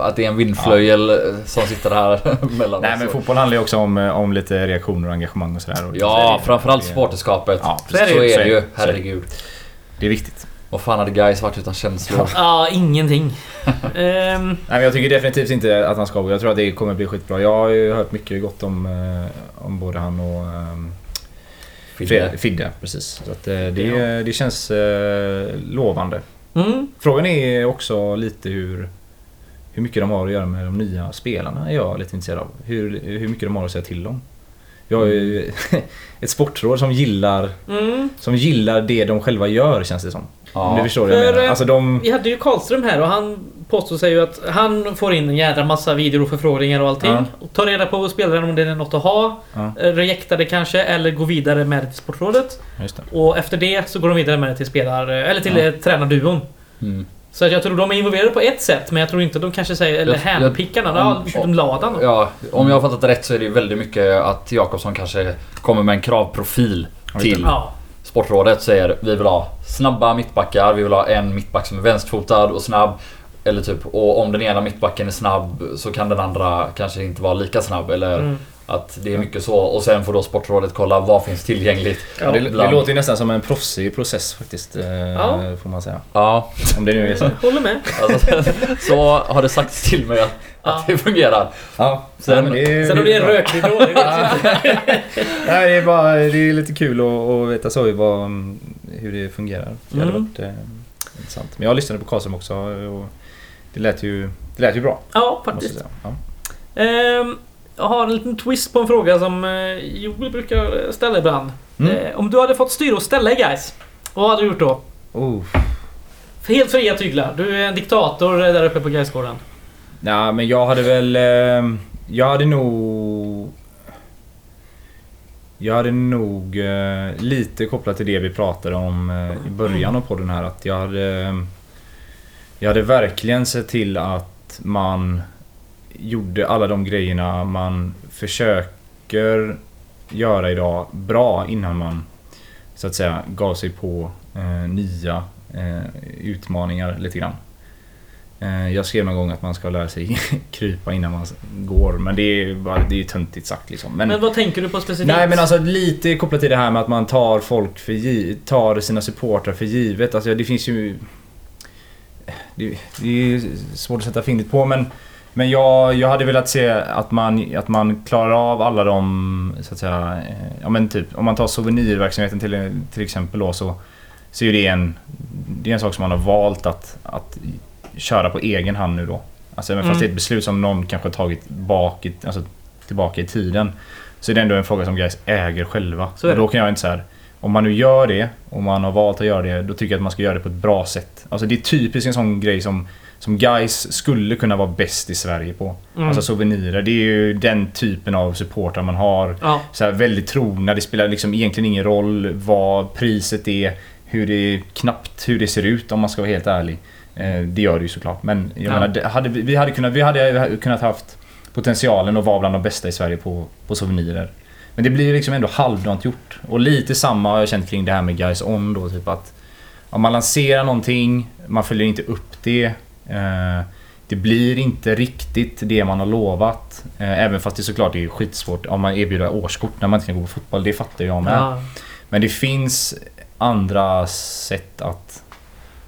att det är en vindflöjel eh, som sitter här mellan Nej oss. men fotboll handlar ju också om, eh, om lite reaktioner och engagemang och sådär. Och Ja, det- framförallt det- supporterskapet. Ja, så är det, så är ju. det. Herregud. Det är viktigt. Vad fan hade guys varit utan känslor? Ja, ingenting. Ehm, Nej, men jag tycker definitivt inte att han ska gå. Jag tror att det kommer bli skitbra. Jag har ju hört mycket gott om, om både han och um, Fidde. Fidde. Precis. Så att, eh, det, Ja. det känns eh, lovande. mm, Frågan är också lite hur, hur mycket de har att göra med de nya spelarna är jag lite intresserad av. Hur, hur mycket de har att säga till om. Vi har ju ett sportråd som gillar, mm. som gillar det de själva gör känns det som. Om du Ja. förstår vad jag För, menar. eh, Alltså de... Vi hade ju Karlström här och han påstår sig ju att han får in en jädra massa videor och förfrågningar och allting. Ja. Och tar reda på spelaren om det är något att ha. Ja, eh, Rejektar det kanske eller går vidare med det till Sportrådet. just det. Och efter det så går de vidare med det till spelar... Eller till Ja. ja. tränarduon. Mm. Så att jag tror de är involverade på ett sätt men jag tror inte de kanske säger... Eller handpickarna. Ladan. Ja, om jag har fattat det rätt så är det väldigt mycket att Jakobsson kanske kommer med en kravprofil till Ja. Sportrådet. Säger vi vill ha snabba mittbackar, vi vill ha en mittback som är vänsterfotad och snabb. Eller typ, och om den ena mittbacken är snabb så kan den andra kanske inte vara lika snabb. Eller Mm. att det är mycket så. Och sen får då Sportrådet kolla vad finns tillgängligt. Ja, det, det låter ju nästan som en proffsig process faktiskt. eh, Ja. Får man säga. Ja, Om det nu är så. Håller med. alltså, så har det sagts till mig att, Ja. att det fungerar. Ja, Sen- ja, är, Sen om det är en rökridå, det. Nej, det är bara det är lite kul att, att veta så vad, hur det fungerar. Det hade Mm. varit eh, intressant. Men jag lyssnade på Karlström också och det lät ju, det lät ju bra. Ja, jag faktiskt. säga. Ja. Ehm, jag har en liten twist på en fråga som eh, Joel brukar ställa ibland. Mm. Eh, om du hade fått styra och ställa guys, vad hade du gjort då? Oh. Helt fria tyglar. Du är en diktator eh, där uppe på Gaisgården. Nej, men jag hade väl... eh, Jag hade nog... Jag hade nog eh, lite kopplat till det vi pratade om i början av podden här att jag hade... Jag hade verkligen sett till att man gjorde alla de grejerna man försöker göra idag bra innan man så att säga gav sig på eh, nya eh, utmaningar lite grann. Eh, Jag skrev någon gång att man ska lära sig krypa innan man går, men det är det är töntigt sagt liksom. Men, Men vad tänker du på specifikt? nej men alltså lite kopplat till det här med att man tar folk för gi- tar sina supportrar för givet. Alltså det finns ju... Det, det är svårt att sätta fingret på men men jag, jag hade velat se att man, att man klarar av alla de, så att säga, eh, ja men typ om man tar souvenirverksamheten till, till exempel då så, så är det en, det är en sak som man har valt att, att köra på egen hand nu då. Alltså även fast Mm. det är ett beslut som någon kanske har tagit bak alltså, tillbaka i tiden. Så är det ändå en fråga som guys äger själva. Så då kan jag inte så här. Om man nu gör det, och man har valt att göra det, då tycker jag att man ska göra det på ett bra sätt. Alltså det är typiskt en sån grej som, som guys skulle kunna vara bäst i Sverige på. Mm. Alltså souvenirer. Det är ju den typen av supportrar man har. Ja. Så här, väldigt trogna. Det spelar liksom egentligen ingen roll vad priset är. Hur det knappt hur det ser ut om man ska vara helt ärlig. Eh, det gör det ju såklart. Men jag Ja. menar, hade, vi, vi, hade kunnat, vi hade kunnat haft potentialen att vara bland de bästa i Sverige på, på souvenirer. Men det blir liksom ändå halvdant gjort. Och lite samma har jag känt kring det här med Guys On då. Typ att om man lanserar någonting, man följer inte upp det. Eh, det blir inte riktigt det man har lovat. Eh, även fast det såklart är skitsvårt om man erbjuder årskort när man inte kan gå på fotboll. Det fattar jag med. Ja. Men det finns andra sätt att,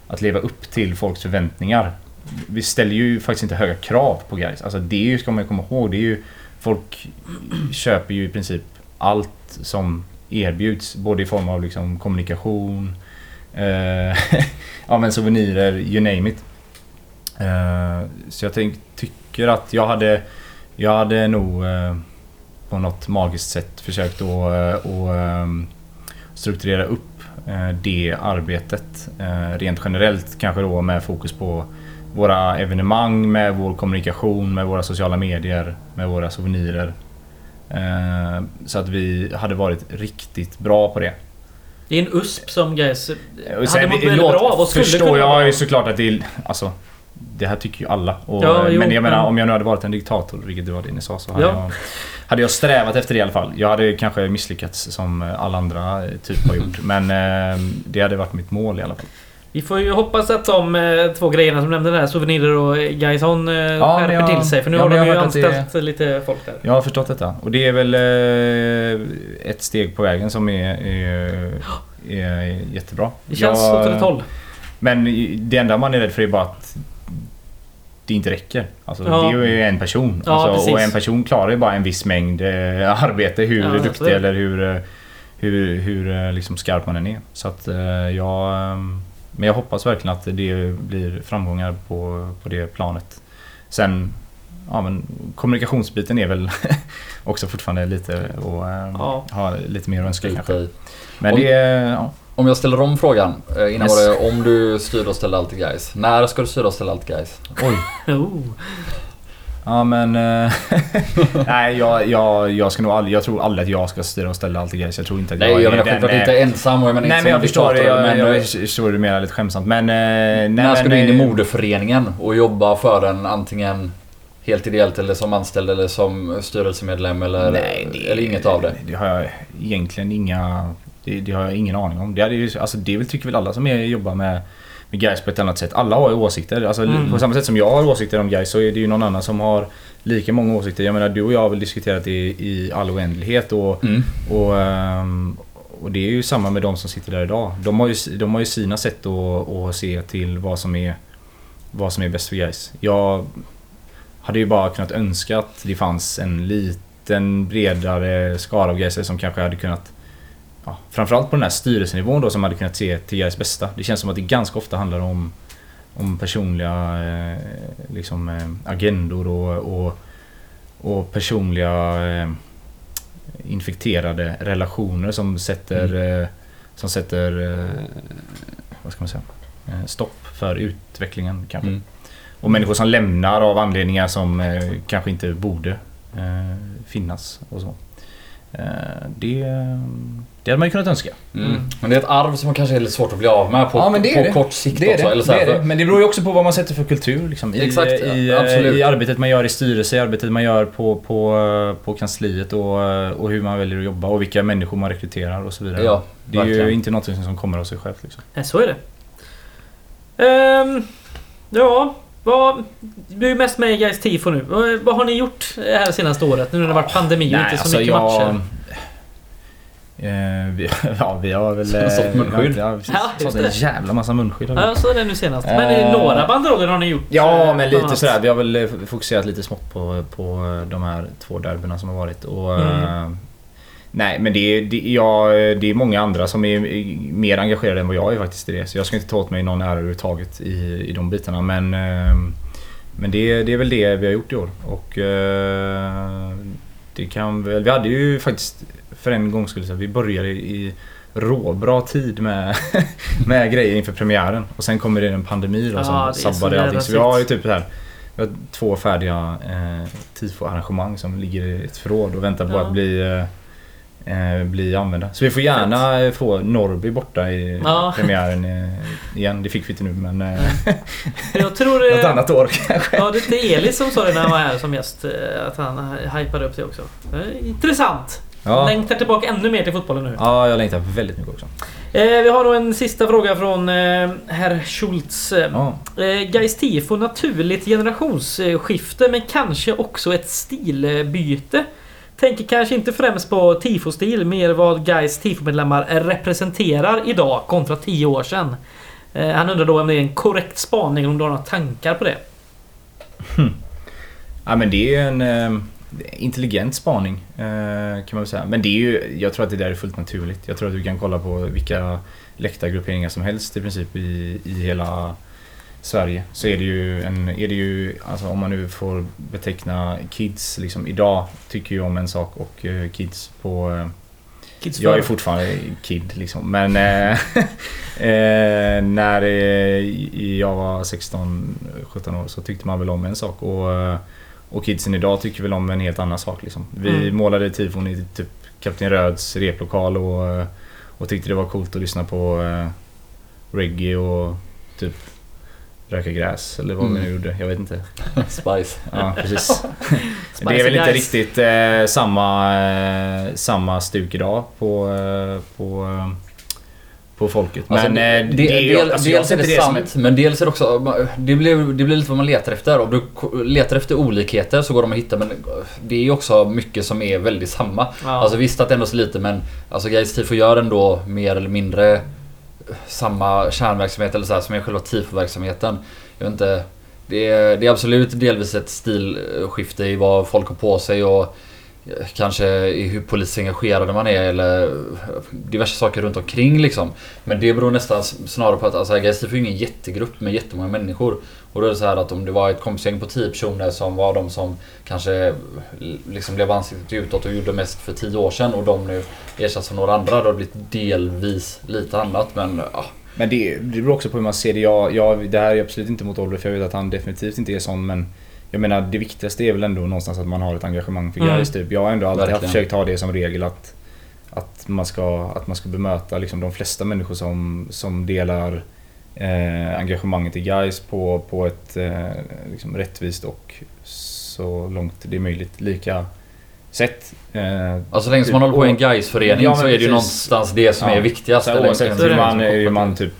att leva upp till folks förväntningar. Vi ställer ju faktiskt inte höga krav på guys. Alltså det ska man ju komma ihåg, det är ju... Folk köper ju i princip allt som erbjuds. Både i form av liksom kommunikation, eh, ja men souvenirer, you name it. Eh, så jag tänk, tycker att jag hade... Jag hade nog eh, på något magiskt sätt försökt att eh, att eh, strukturera upp eh, det arbetet rent generellt kanske då med fokus på våra evenemang, med vår kommunikation, med våra sociala medier, med våra souvenirer. Eh, Så att vi hade varit riktigt bra på det. Det är en USP som guys Och hade mått väldigt bra av och skulle förstår kunna jag ju såklart att det är... Alltså, det här tycker ju alla. Och, Ja, jo, men jag menar men- om jag nu hade varit en diktator, vilket det var det ni sa, så hade, Ja. jag, hade jag strävat efter det i alla fall. Jag hade kanske misslyckats som alla andra eh, typ har gjort. Men eh, det hade varit mitt mål i alla fall. Vi får ju hoppas att de eh, två grejerna som nämnde där, souvenirer och Gaison, eh, Ja, skärper jag- till sig. För nu ja, har de ju att det- anställt lite folk där. Jag har förstått detta. Och det är väl eh, ett steg på vägen som är, är, är jättebra. Det känns Jag- åt rätt håll. Men det enda man är rädd för är bara att det inte räcker. Alltså, Ja. Det är ju en person. Alltså, och en person klarar ju bara en viss mängd eh, arbete hur duktig eller hur, hur, hur liksom skarp man än är. Så att jag... Men jag hoppas verkligen att det blir framgångar på, på det planet. Sen... Ja men kommunikationsbiten är väl också fortfarande lite och eh, Ja. ha lite mer att önska kanske. Lite i. Men Om- det. Ja. Om jag ställer om frågan. eh, Innan Yes. var det om du styr och ställer allt guys. När ska du styra och ställa allt guys? Oj. Oh. Ja men... eh, nej jag, jag, jag ska nog aldrig... Jag tror aldrig att jag ska styra och ställa allt i grejer. Jag tror inte att Nej jag jag är menar självklart eh, inte ensam och jag menar Nej inte men som jag förstår det. Jag, men, jag, eh, förstår det mer lite skämtsamt. Men... eh, nej, När ska men, du in i eh, modeföreningen och jobba för den antingen helt ideellt eller som anställd eller som styrelsemedlem eller, Nej, det, eller inget av det? Det har jag egentligen inga... Det, det har jag ingen aning om. Det, hade ju, alltså, det väl, tycker väl alla som är, jobbar med, med guys på ett annat sätt. Alla har ju åsikter. Alltså, Mm. På samma sätt som jag har åsikter om guys så är det ju någon annan som har lika många åsikter. Jag menar du och jag har väl diskuterat det i all oändlighet. Och, Mm. och, ehm, och det är ju samma med de som sitter där idag. De har ju, de har ju sina sätt att, att se till vad som är, vad som är bäst för guys. Jag hade ju bara kunnat önska att det fanns en liten bredare skara av guysare som kanske hade kunnat ja, Framförallt på den här styrelsenivån då som hade kunnat se till guys bästa. Det känns som att det ganska ofta handlar om om personliga eh, liksom, eh, agendor och, och, och personliga eh, infekterade relationer som sätter, eh, som sätter eh, vad ska man säga, eh, stopp för utvecklingen kanske. Mm. Och människor som lämnar av anledningar som kanske inte borde finnas och så. Eh, det, det hade man ju kunnat önska. Mm. Men det är ett arv som kanske är lite svårt att bli av med på, Ja, men det är på det. kort sikt Det är också. det, Eller så det, är det. Men det beror ju också på vad man sätter för kultur. Liksom. I, Exakt, i, eh. I arbetet man gör i styrelse, i arbetet man gör på, på, på kansliet och, och hur man väljer att jobba och vilka människor man rekryterar och så vidare. Ja, det är ju verkligen. inte något som kommer av sig självt. Liksom. Nej, så är det. Ehm, ja, vad... Du är mest med i Guys Tifo nu. Vad, vad har ni gjort det här senaste året? Nu när det har varit pandemi och inte så mycket matcher. Eh, vi, ja, vi har väl... Så- sålt munskydd. Ja. Ja, Sålt en det. jävla massa munskydd. Ja, så är det nu senast. Men Eh, några banderoller har ni gjort. Ja, eh, men lite sådär. Vi har väl eh, fokuserat lite smått på, på de här två derbyna som har varit. Och, Mm. Nej, men det är, det, ja, det är många andra som är mer engagerade än vad jag är faktiskt i det. Så jag ska inte ta åt mig någon ära överhuvudtaget i, i de bitarna. Men, eh, men det, det är väl det vi har gjort i år. Och eh, det kan väl... Vi hade ju faktiskt för en gångs skull så att vi började i råbra tid med, med grejer inför premiären. Och sen kommer det en pandemi då Ja, som så sabbade allting. Så vi har ju typ här vi har två färdiga eh, tifo-arrangemang som ligger i ett förråd och väntar på Ja. att bli, eh, bli använda. Så vi får gärna eh, få Norrby borta i Ja. premiären eh, igen. Det fick vi inte nu men eh, Jag tror... något eh, annat år kanske. Ja, det är Elis som sa det när han var här som gäst. eh, Att han hypade upp det också. Eh, Intressant! Ja. Längtar tillbaka ännu mer till fotbollen nu. ja, jag längtar väldigt mycket också. Eh, vi har då en sista fråga från eh, herr Schultz. Ja. Eh, Gais tifo naturligt generationsskifte men kanske också ett stilbyte. Tänker kanske inte främst på tifostil, mer vad Gais tifomedlemmar representerar idag kontra 10 år sedan. Eh, han undrar då om det är en korrekt spaning, om du har några tankar på det? Hm. Ja men det är en eh, intelligent spaning eh, kan man väl säga. Men det är ju, jag tror att det där är fullt naturligt. Jag tror att du kan kolla på vilka läktargrupperingar som helst i princip i, i hela Sverige. Så är det ju, en, är det ju alltså om man nu får beteckna kids liksom idag tycker jag om en sak och eh, kids på eh, Kids jag är fortfarande kid liksom. Men eh, eh, när jag var 16-17 år så tyckte man väl om en sak. Och, och kidsen idag tycker väl om en helt annan sak. Liksom. Vi Mm. målade tifon i typ Kapten Röds replokal och, och tyckte det var coolt att lyssna på eh, reggae och typ röka gräs eller vad vi Mm. nu gjorde. Jag vet inte. Spice. Ja, precis. Spicy det är väl inte guys. riktigt eh, samma, eh, samma stuk idag på, eh, på, eh, på folket. Men Alltså, eh, det, det, är ju... del, Alltså, dels är ser det som sant, men dels är det också... Det blir, det blir lite vad man letar efter. Om du letar efter olikheter så går de att hitta men det är ju också mycket som är väldigt samma. Ja. Alltså visst att det ändå är så lite men alltså Gais Tifo gör ändå mer eller mindre samma kärnverksamhet eller så här, som är själva tifo-verksamheten. Jag vet inte. Det är, det är absolut delvis ett stilskifte i vad folk har på sig och kanske i hur politiskt engagerade man är eller diverse saker runt omkring liksom. Men det beror nästan snarare på att alltså, Gais Tifo är ingen jättegrupp med jättemånga människor. Och då är det så här att om det var ett kompisgäng på 10 personer som var de som kanske liksom blev ansiktet utåt och gjorde mest för 10 år sedan och de nu ersätts av några andra. Då har det blivit delvis lite annat men ja. Men det, det beror också på hur man ser det. Jag, jag, det här är absolut inte mot Oliver för jag vet att han definitivt inte är sån men jag menar det viktigaste är väl ändå någonstans att man har ett engagemang för Mm. Gais typ. Jag har ändå alltid Verkligen. försökt ha det som regel att, att, man, ska, att man ska bemöta liksom de flesta människor som, som delar eh, engagemanget i Gais på, på ett eh, liksom rättvist och så långt det är möjligt lika sätt. Eh, Alltså så länge som man håller på i en gais förening Ja, så är det ju precis. någonstans det som Ja. är viktigast. Så oavsett hur man, hur man typ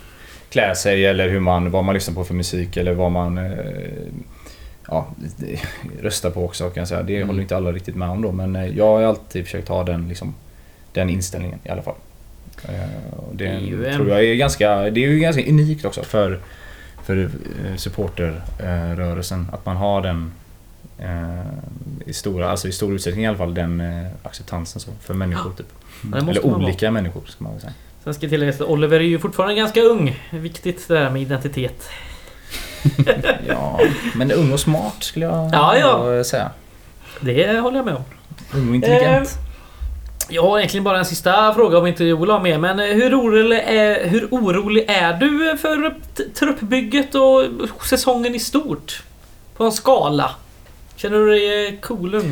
klär sig eller hur man, vad man lyssnar på för musik eller vad man eh, ja, det- röstar på också kan jag säga. Det Mm. håller inte alla riktigt med om då men eh, jag har alltid försökt ha den, liksom, den inställningen i alla fall. Eh, Det en- tror jag är ganska, det är ju ganska unikt också för, för eh, supporterrörelsen. Att man har den i, stora, alltså i stor utsträckning i alla fall den acceptansen så, för människor. Typ. måste Eller olika människor ska man väl säga. Sen ska tilläggas att Oliver är ju fortfarande ganska ung. Viktigt det där med identitet. Ja, men ung och smart skulle jag Ja, ja. säga. Det håller jag med om. Ung och intelligent. Jag har egentligen bara en sista fråga om inte Joel har med. Men eh, hur orolig är, hur orolig är du för truppbygget och säsongen i stort? På en skala. Känner du dig eh, cool?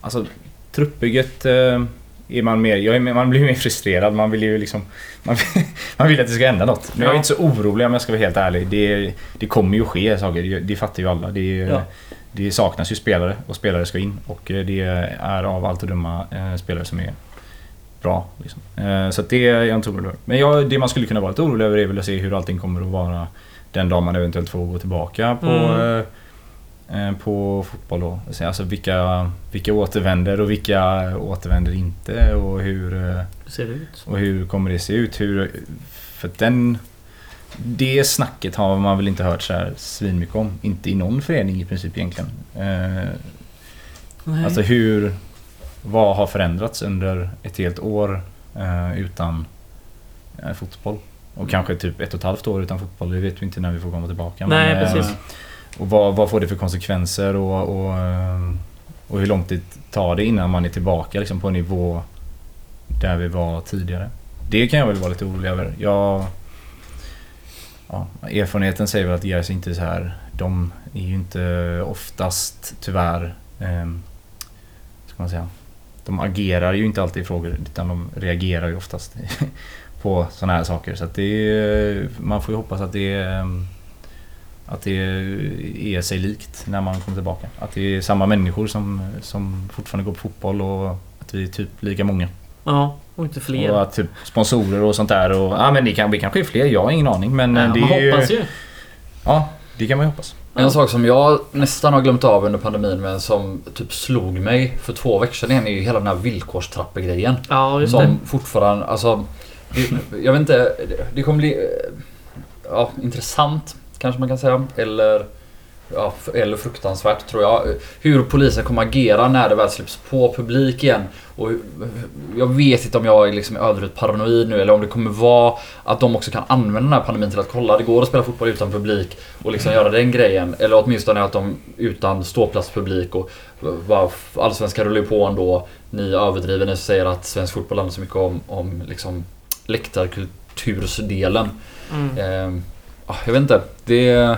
Alltså, truppbygget eh, är man mer... Jag är, man blir mer frustrerad. Man vill ju liksom... Man, man vill att det ska hända något. Men jag är inte så orolig om jag ska vara helt ärlig. Det, det kommer ju ske saker. Det, det fattar ju alla. Det, Ja. det saknas ju spelare och spelare ska in. Och eh, det är av allt att döma eh, spelare som är bra. Liksom. Eh, så det är jag inte orolig över. Men jag, det man skulle kunna vara lite orolig över är väl att se hur allting kommer att vara den dag man eventuellt får gå tillbaka på, Mm. Eh, på fotboll. Då. Alltså vilka, vilka återvänder och vilka återvänder inte och hur, ser det ut? och hur kommer det se ut? Hur, för den... Det snacket har man väl inte hört så här svinmycket om. Inte i någon förening i princip egentligen. Eh, Nej. Alltså hur... Vad har förändrats under ett helt år eh, utan fotboll? Och kanske typ ett och ett halvt år utan fotboll. Det vet vi inte när vi får komma tillbaka. Nej, eh, precis. Och vad, vad får det för konsekvenser och, och, eh, och hur lång tid tar det innan man är tillbaka liksom, på en nivå där vi var tidigare? Det kan jag väl vara lite orolig över. Jag, ja, erfarenheten säger väl att Gais inte är så här. De är ju inte oftast tyvärr... Eh, ska man säga? De agerar ju inte alltid i frågor utan de reagerar ju oftast på sådana här saker. Så att det är, man får ju hoppas att det är, ehm, att det är sig likt när man kommer tillbaka. Att det är samma människor som, som fortfarande går på fotboll och att vi är typ lika många. Ja, och inte fler. Och att typ sponsorer och sånt där. Och, ja men det kan, vi kanske är fler, jag har ingen aning. Men ja, det man är hoppas ju. Ja, det kan man ju hoppas. En sak som jag nästan har glömt av under pandemin men som typ slog mig för två veckor sedan är ju hela den här villkorstrappegrejen. Ja, just det. Som fortfarande, alltså... Det, jag vet inte, det kommer bli... eh, Ja, intressant kanske man kan säga. Eller... Ja, eller fruktansvärt tror jag. Hur polisen kommer agera när det väl släpps på publik igen. Och jag vet inte om jag är liksom överdrivet paranoid nu eller om det kommer vara att de också kan använda den här pandemin till att kolla det går att spela fotboll utan publik och liksom göra den grejen. Eller åtminstone att de utan ståplatspublik och bara allsvenskan rullar ju på ändå. Ni överdriver ni säger att svensk fotboll handlar så mycket om, om liksom läktarkultursdelen. Mm. Eh, jag vet inte. Det,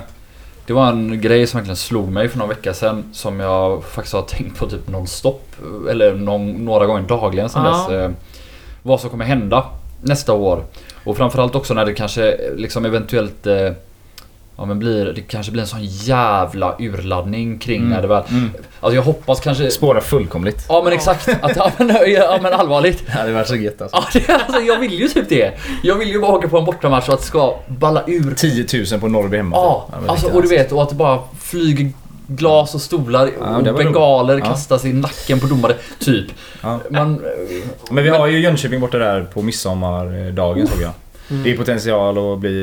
det var en grej som verkligen slog mig för någon vecka sedan som jag faktiskt har tänkt på typ nonstop. Eller någon, några gånger dagligen sedan Ja. dess. Eh, vad som kommer hända nästa år. Och framförallt också när det kanske liksom eventuellt eh, Ja men blir, det kanske blir en sån jävla urladdning kring Mm. när det väl... Mm. Alltså jag hoppas kanske... Spårar fullkomligt. Ja men exakt! Att, ja, men, ja men allvarligt. Det hade varit så gött alltså. Ja, det, alltså, jag vill ju typ det. Jag vill ju bara åka på en bortamatch och att det ska balla ur 10 000 på Norrby hemma. Ja, typ. alltså, och du vet och att det bara flyger glas och stolar Ja, och bengaler. Ja. kastas i nacken på domare. Typ. Ja. Man, Men vi har ju Jönköping borta där på midsommardagen såg jag. Mm. Det är potential att bli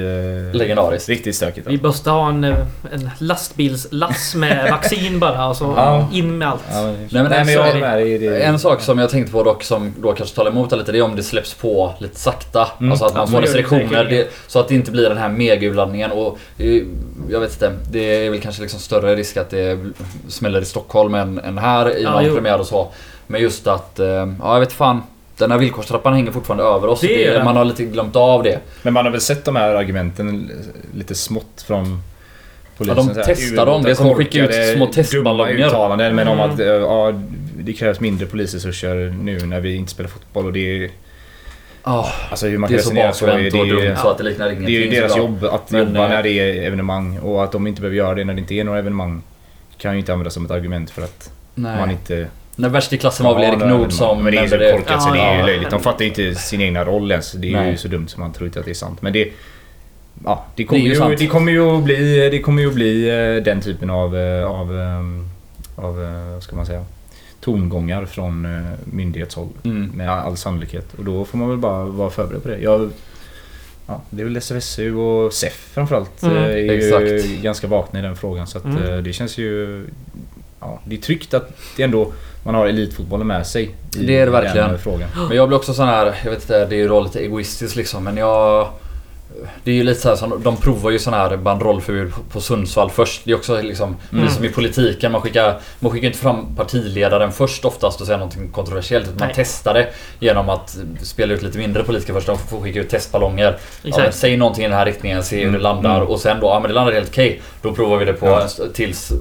eh, legendariskt. riktigt stökigt. Vi Alltså. måste ha en, eh, en lastbilslass med vaccin bara och så Ja. in med allt. Ja, men, Nej, men nej, en men jag sak- är med dig i det. En sak som jag tänkte på dock som då kanske talar emot lite det är om det släpps på lite sakta. Mm. Alltså att man Ja, får restriktioner. Det, så att det inte blir den här mega-urladdningen och eh, jag vet inte. Det är väl kanske liksom större risk att det smäller i Stockholm än, än här i Ja, någon jo. premiär och så. Men just att, eh, ja jag vet fan. Den här villkorstrappan hänger fortfarande över oss. Det den. man har lite glömt av det. Men man har väl sett de här argumenten lite smått från polisen. Ja, de testar dem. Det är som att skicka ut små testballonger. uttalanden men om Mm. att eh, ja, det krävs mindre polisresurser nu när vi inte spelar fotboll och det är... Ja, Alltså hur man det är kan så resonera så är bakvänt och det, dumt det, så att det liknar ingenting. är ju deras jobb att Men, jobba eh, när det är evenemang och att de inte behöver göra det när det inte är några evenemang kan ju inte användas som ett argument för att Nej. man inte... Den värsta i klassen var väl Erik Nord som Men det är så korkat så det är ju löjligt. De fattar ju inte sin egna roll ens. Det är ju så dumt som man tror inte att det är sant. Men det... Ja, det kommer, Det ju det kommer ju att bli, det kommer ju att bli eh, den typen av, eh, av, ehm, av eh, vad ska man säga, tongångar från eh, myndighetshåll. Mm. Med all sannolikhet. Och då får man väl bara vara förberedd på det. Jag, ja, det är väl SFSU och SEF framförallt. Mm, eh, är ju exakt. ganska vakna i den frågan. Så att, Mm. eh, det känns ju... Ja, det är tryggt att det ändå man har elitfotbollen med sig. I Det är det verkligen. Frågan. Men jag blir också sån här, jag vet inte, det är ju lite egoistiskt liksom men jag... Det är ju lite så här, som, de provar ju sån här banderollförbud på- på Sundsvall först. Det är också liksom, Mm. det är som i politiken, man skickar, man skickar inte fram partiledaren först oftast och säger någonting kontroversiellt. Utan man Nej. testar det genom att spela ut lite mindre politiker först. De får skicka ut testballonger. Ja, säg någonting i den här riktningen, se hur det Mm. landar Mm. och sen då, ja men det landar helt okej. Då provar vi det på Ja. tills...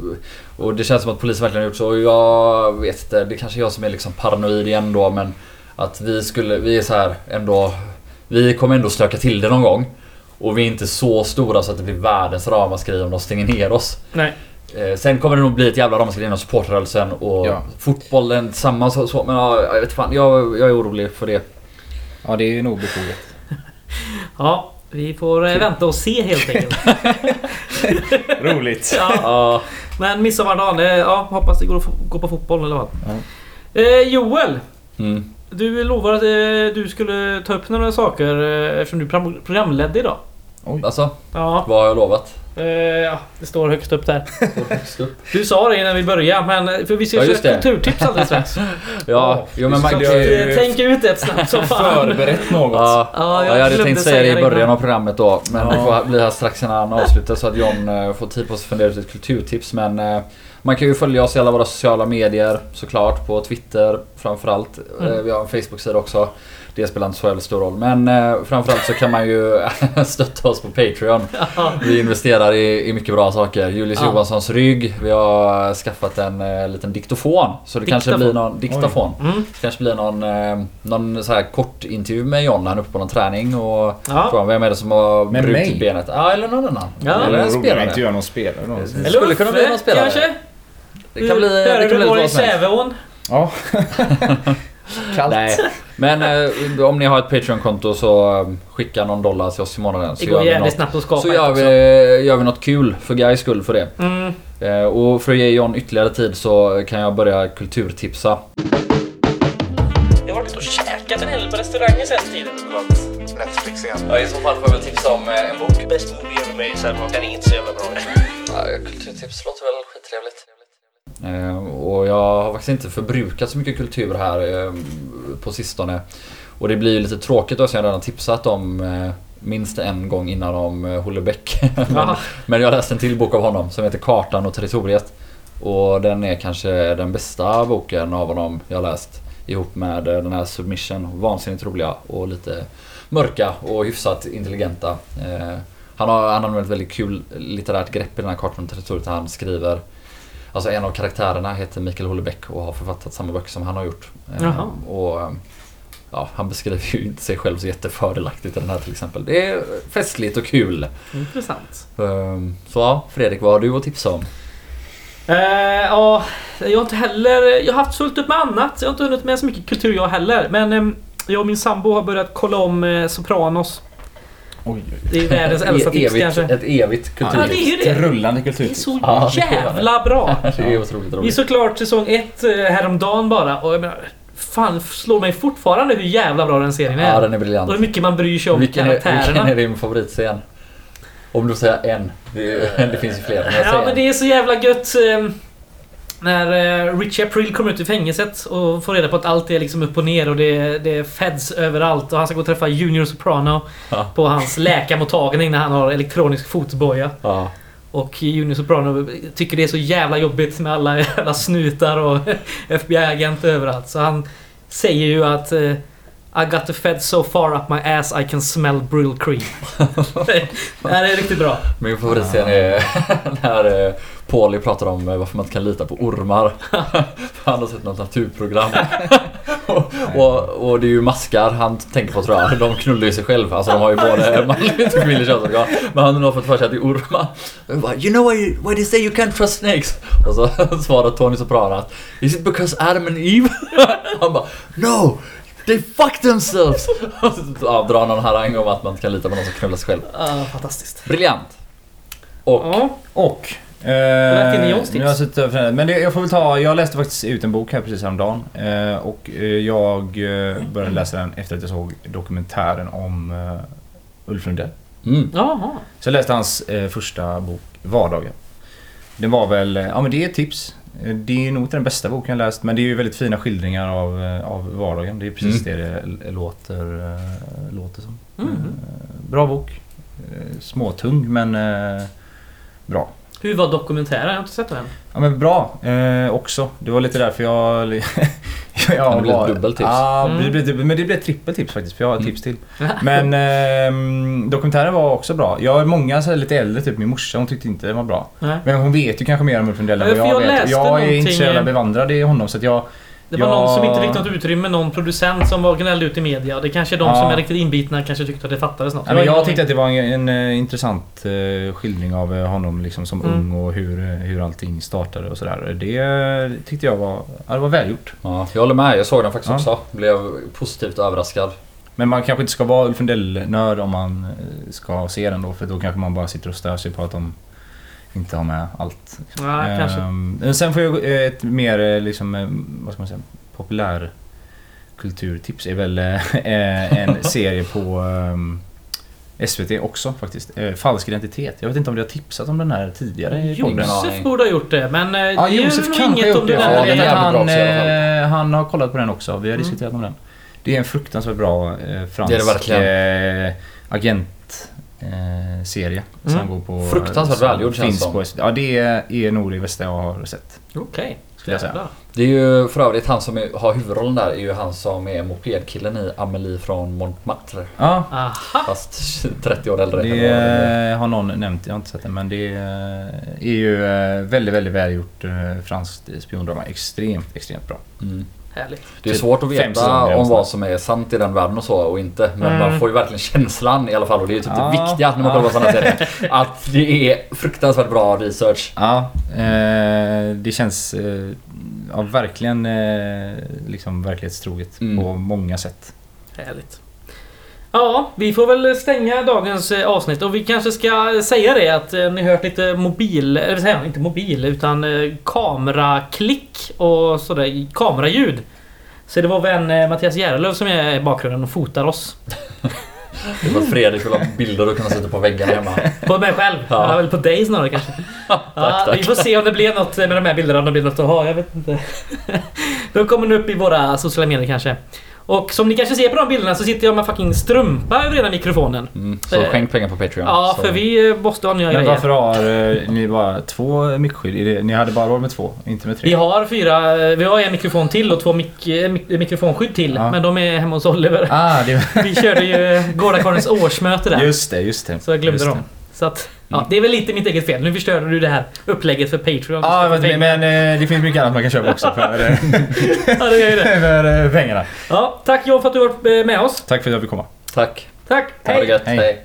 Och det känns som att polisen verkligen har gjort så och jag vet inte, det kanske är jag som är liksom paranoid igen då men att vi skulle, vi är så här ändå... Vi kommer ändå stöka till det någon gång. Och vi är inte så stora så att det blir världens ramaskri om de stänger ner oss. Nej. Eh, sen kommer det nog bli ett jävla ramaskri inom supportrörelsen och Ja. fotbollen tillsammans och så. Men ja, jag vet fan, jag, jag är orolig för det. Ja, det är nog befogat. Ja, vi får eh, vänta och se helt enkelt. Roligt. Ja, Ja, men midsommardagen, eh, ja, hoppas det går att få- gå på fotboll eller vad. Ja. Eh, Joel! mm. Du lovade att eh, du skulle ta upp några saker eh, eftersom du programledde idag. Oj. Alltså, Ja. vad har jag lovat? Eh, ja, det står högst upp där. Högst upp. Du sa det innan vi började, men för vi ska Ja, köra kulturtips alldeles strax. Ja, jo men man jag ju... Tänk ut ett snabbt som fan. Förberett något. Ja, Ja, ja, jag hade tänkt säga det i början av programmet då. Men det får bli här strax innan avslutar så att John eh, får tid på sig att fundera ut ett kulturtips. Men eh, man kan ju följa oss i alla våra sociala medier såklart. På Twitter framförallt. Eh, Mm. Vi har en Facebook-sida också. Det spelar inte så jävla stor roll. Men eh, framförallt så kan man ju stötta oss på Patreon. Vi investerar i, i mycket bra saker. Julius Ja. Johanssons rygg. Vi har skaffat en eh, liten diktofon. Så det kanske Diktafon. blir någon diktafon. Mm. Det kanske blir någon, eh, någon så här kort intervju med John när han är uppe på någon träning och Ja. frågar vem är det som har Med brutit mig? benet. Ja, eller någon annan. Ja. Eller en att inte spelare. göra någon spelare. Någon. Det skulle kunna bli någon spelare. Kanske? Det kan bli, det Hörde kan du bli lite i. Säveån? Ja. Kallt. Nej, men eh, om ni har ett Patreon-konto så eh, skicka någon dollar till oss i månaden. Så Det gör går vi jävligt något, snabbt att skapa så ett gör också. vi, gör vi något kul för Guys skull för det. Mm. Eh, Och för att ge John ytterligare tid så kan jag börja kulturtipsa. Jag har varit och käkat en hel del på restauranger sen tiden. Netflix igen. Ja, I så fall får jag väl tipsa om eh, en bok. Best movie ever made, så den är inte så jävla bra. Ja, kulturtips låter väl skittrevligt. Eh, och jag har faktiskt inte förbrukat så mycket kultur här eh, på sistone. Och det blir ju lite tråkigt då, så jag redan tipsat om eh, minst en gång innan om Hullebeck. men, men jag har läst en till bok av honom som heter Kartan och territoriet. Och den är kanske den bästa boken av honom jag läst. Ihop med den här Submission. Vansinnigt roliga och lite mörka och hyfsat intelligenta. Han har, ett väldigt kul litterärt grepp i den här kartan och territoriet han skriver Alltså en av karaktärerna heter Mikael Hullebeck och har författat samma böcker som han har gjort. Eh, Jaha. Och ja, Han beskriver ju inte sig själv så jättefördelaktigt i den här till exempel. Det är festligt och kul. Intressant. Eh, Så ja, Fredrik vad har du att tipsa om? Eh, ja, jag har inte heller... Jag har haft fullt upp med annat. Jag har inte hunnit med så mycket kultur jag heller. Men ehm, jag och min sambo har börjat kolla om eh, Sopranos. Oj, oj, Det är världens äldsta tips evigt, kanske. Ett evigt Ja, det är ju Ett det. rullande Det är kulturtips. så Ja, det är det. jävla bra. Det är otroligt Vi roligt. såg klart säsong ett eh, häromdagen bara och jag menar, fan slår mig fortfarande hur jävla bra den serien är. Ja, den är och briljant. hur mycket man bryr sig om Vilken är, karaktärerna. vilken är din favoritscen? Om du säger en. Det, är- det finns ju fler. Ja men en. det är så jävla gött eh, När eh, Richie April kommer ut ur fängelset och får reda på att allt är liksom upp och ner och det det är feds överallt och han ska gå och träffa Junior Soprano Ja. på hans läkarmottagning när han har elektronisk fotboja. Ja. Och Junior Soprano tycker det är så jävla jobbigt med alla jävla snutar och FBI-agenter överallt. Så han säger ju att eh, I got the fed so far up my ass I can smell brill cream. det här är riktigt bra. Min favoritscen är när Paulie pratar om eh, varför man inte kan lita på ormar. Han har sett något naturprogram. och, och, och det är ju maskar han tänker på tror jag. De knullar ju sig själv. Alltså de har ju både manligt och kvinnligt könsorgan. Men han har fått för sig att det är ormar. Bara, You know why, why they say you can't trust snakes? Och så svarar Tony Soprano att Is it because Adam and Eve? han bara No! They fuck themselves! Ja, drar någon harang om att man inte kan lita på någon som knullar sig själv. Ah, fantastiskt. Briljant! Och Ja. Och... Eh, tips. nu har jag suttit över- men det, jag får väl ta... Jag läste faktiskt ut en bok här precis häromdagen. Eh, och eh, jag eh, började läsa den efter att jag såg dokumentären om eh, Ulf Lundell. Mm. Så jag läste hans eh, första bok, Vardagen. Den var väl... Ja men det är ett tips. Det är nog inte den bästa boken jag läst men det är ju väldigt fina skildringar av, av vardagen. Det är precis det det l- låter, låter som. Mm. Bra bok. Småtung men bra. Hur var dokumentären? Jag har inte sett den. Ja men bra eh, också. Det var lite därför jag... jag det blev ett dubbeltips. Ja, Mm. det blev, dubbel- men det blev trippeltips faktiskt för jag har ett Mm. tips till. Men ehm, dokumentären var också bra. Jag har många så här lite äldre, typ min morsa, hon tyckte inte den var bra. Nej. Men hon vet ju kanske mer om Ulf Lundell än vad för jag, jag vet. Jag är inte så jävla eh, bevandrad i honom så att jag... Det var Ja. någon som inte fick något utrymme, någon producent som var gnällde ut i media. Det kanske är de Ja. som är riktigt inbitna kanske tyckte att det fattades något. Ja, men jag tyckte att det var en, en eh, intressant eh, skildring av eh, honom liksom som Mm. ung och hur, hur allting startade och sådär. Det tyckte jag var, ja, det var välgjort. Ja, jag håller med. Jag såg den faktiskt Ja. också. Blev positivt överraskad. Men man kanske inte ska vara Ulf Lundell-nörd om man ska se den då för då kanske man bara sitter och stör sig på att de inte har med allt. aning. Ja, kanske. Ehm, men sen får jag eh, ett mer eh, liksom, eh, vad ska man säga, populär kulturtips är väl en serie på ehm, SVT också faktiskt. Eh, Falsk identitet. Jag vet inte om du har tipsat om den här tidigare i podden. Josef borde ha gjort det men... Ja, det är Josef nog kanske inget om det. du Ja, det. vet att jävligt bra han, han har kollat på den också. Vi har Mm. diskuterat om den. Det är en fruktansvärt bra eh, fransk Det är det eh, agent eh, serie. Mm. Som går på... Fruktansvärt välgjord, känns som. på. Ja, det är nog det bästa jag har sett. Okej. Skulle jag säga. Jävlar. Det är ju för övrigt han som är, har huvudrollen där är ju han som är mopedkillen i Amelie från Montmartre. Ja, Aha. Fast 30 år äldre. det det är. eh, har någon nämnt. Jag har inte sett den men det eh, är ju eh, väldigt, väldigt välgjort franskt spiondrama. Extremt, extremt bra. Mm. Härligt. Det är Typ svårt att veta om vad som är sant i den världen och så och inte. Men Mm. man får ju verkligen känslan i alla fall och det är ju typ Ja, det viktiga när man kollar på sådana serier. Att det är fruktansvärt bra research. Ja, eh, det känns eh, ja, verkligen eh, liksom verklighetstroget Mm. på många sätt. Härligt. Ja, vi får väl stänga dagens eh, avsnitt och vi kanske ska säga det att eh, ni hört lite mobil, eller säga inte mobil utan eh, kameraklick och sådär, kameraljud. Så det var vän eh, Mattias Järlöv som är i bakgrunden och fotar oss. Det var Fredrik vill ha bilder och kunna sätta på väggarna hemma. På mig själv. Ja. Ja. Eller på dig snarare kanske. ja, tack. Vi får se om det blir något med de här bilderna. Om det blir något att ha. Jag vet inte. de kommer nog upp i våra sociala medier kanske. Och som ni kanske ser på de bilderna så sitter jag med fucking strumpa över hela mikrofonen. Mm, så Eh, skänk pengar på Patreon. Ja, så. för vi eh, måste ha nya Men grejer. varför har eh, ni bara två mickskydd? Ni hade bara råd med två, inte med tre? Vi har fyra, vi har en mikrofon till och två mik mik mikrofonskydd till. Ja. Men de är hemma hos Oliver. Ah, det, Vi körde ju Gårdakarlens årsmöte där. just det, just det. Så jag glömde dem. Så att, ja, det är väl lite mitt eget fel. Nu förstörde du det här upplägget för Patreon. Ja, men, men eh, det finns mycket annat man kan köpa också för, eh, ja, det gör det. för eh, pengarna. Ja, tack John för att du var med oss. Tack för att jag fick komma. Tack. Tack. Ha det gött. Hej. Hej.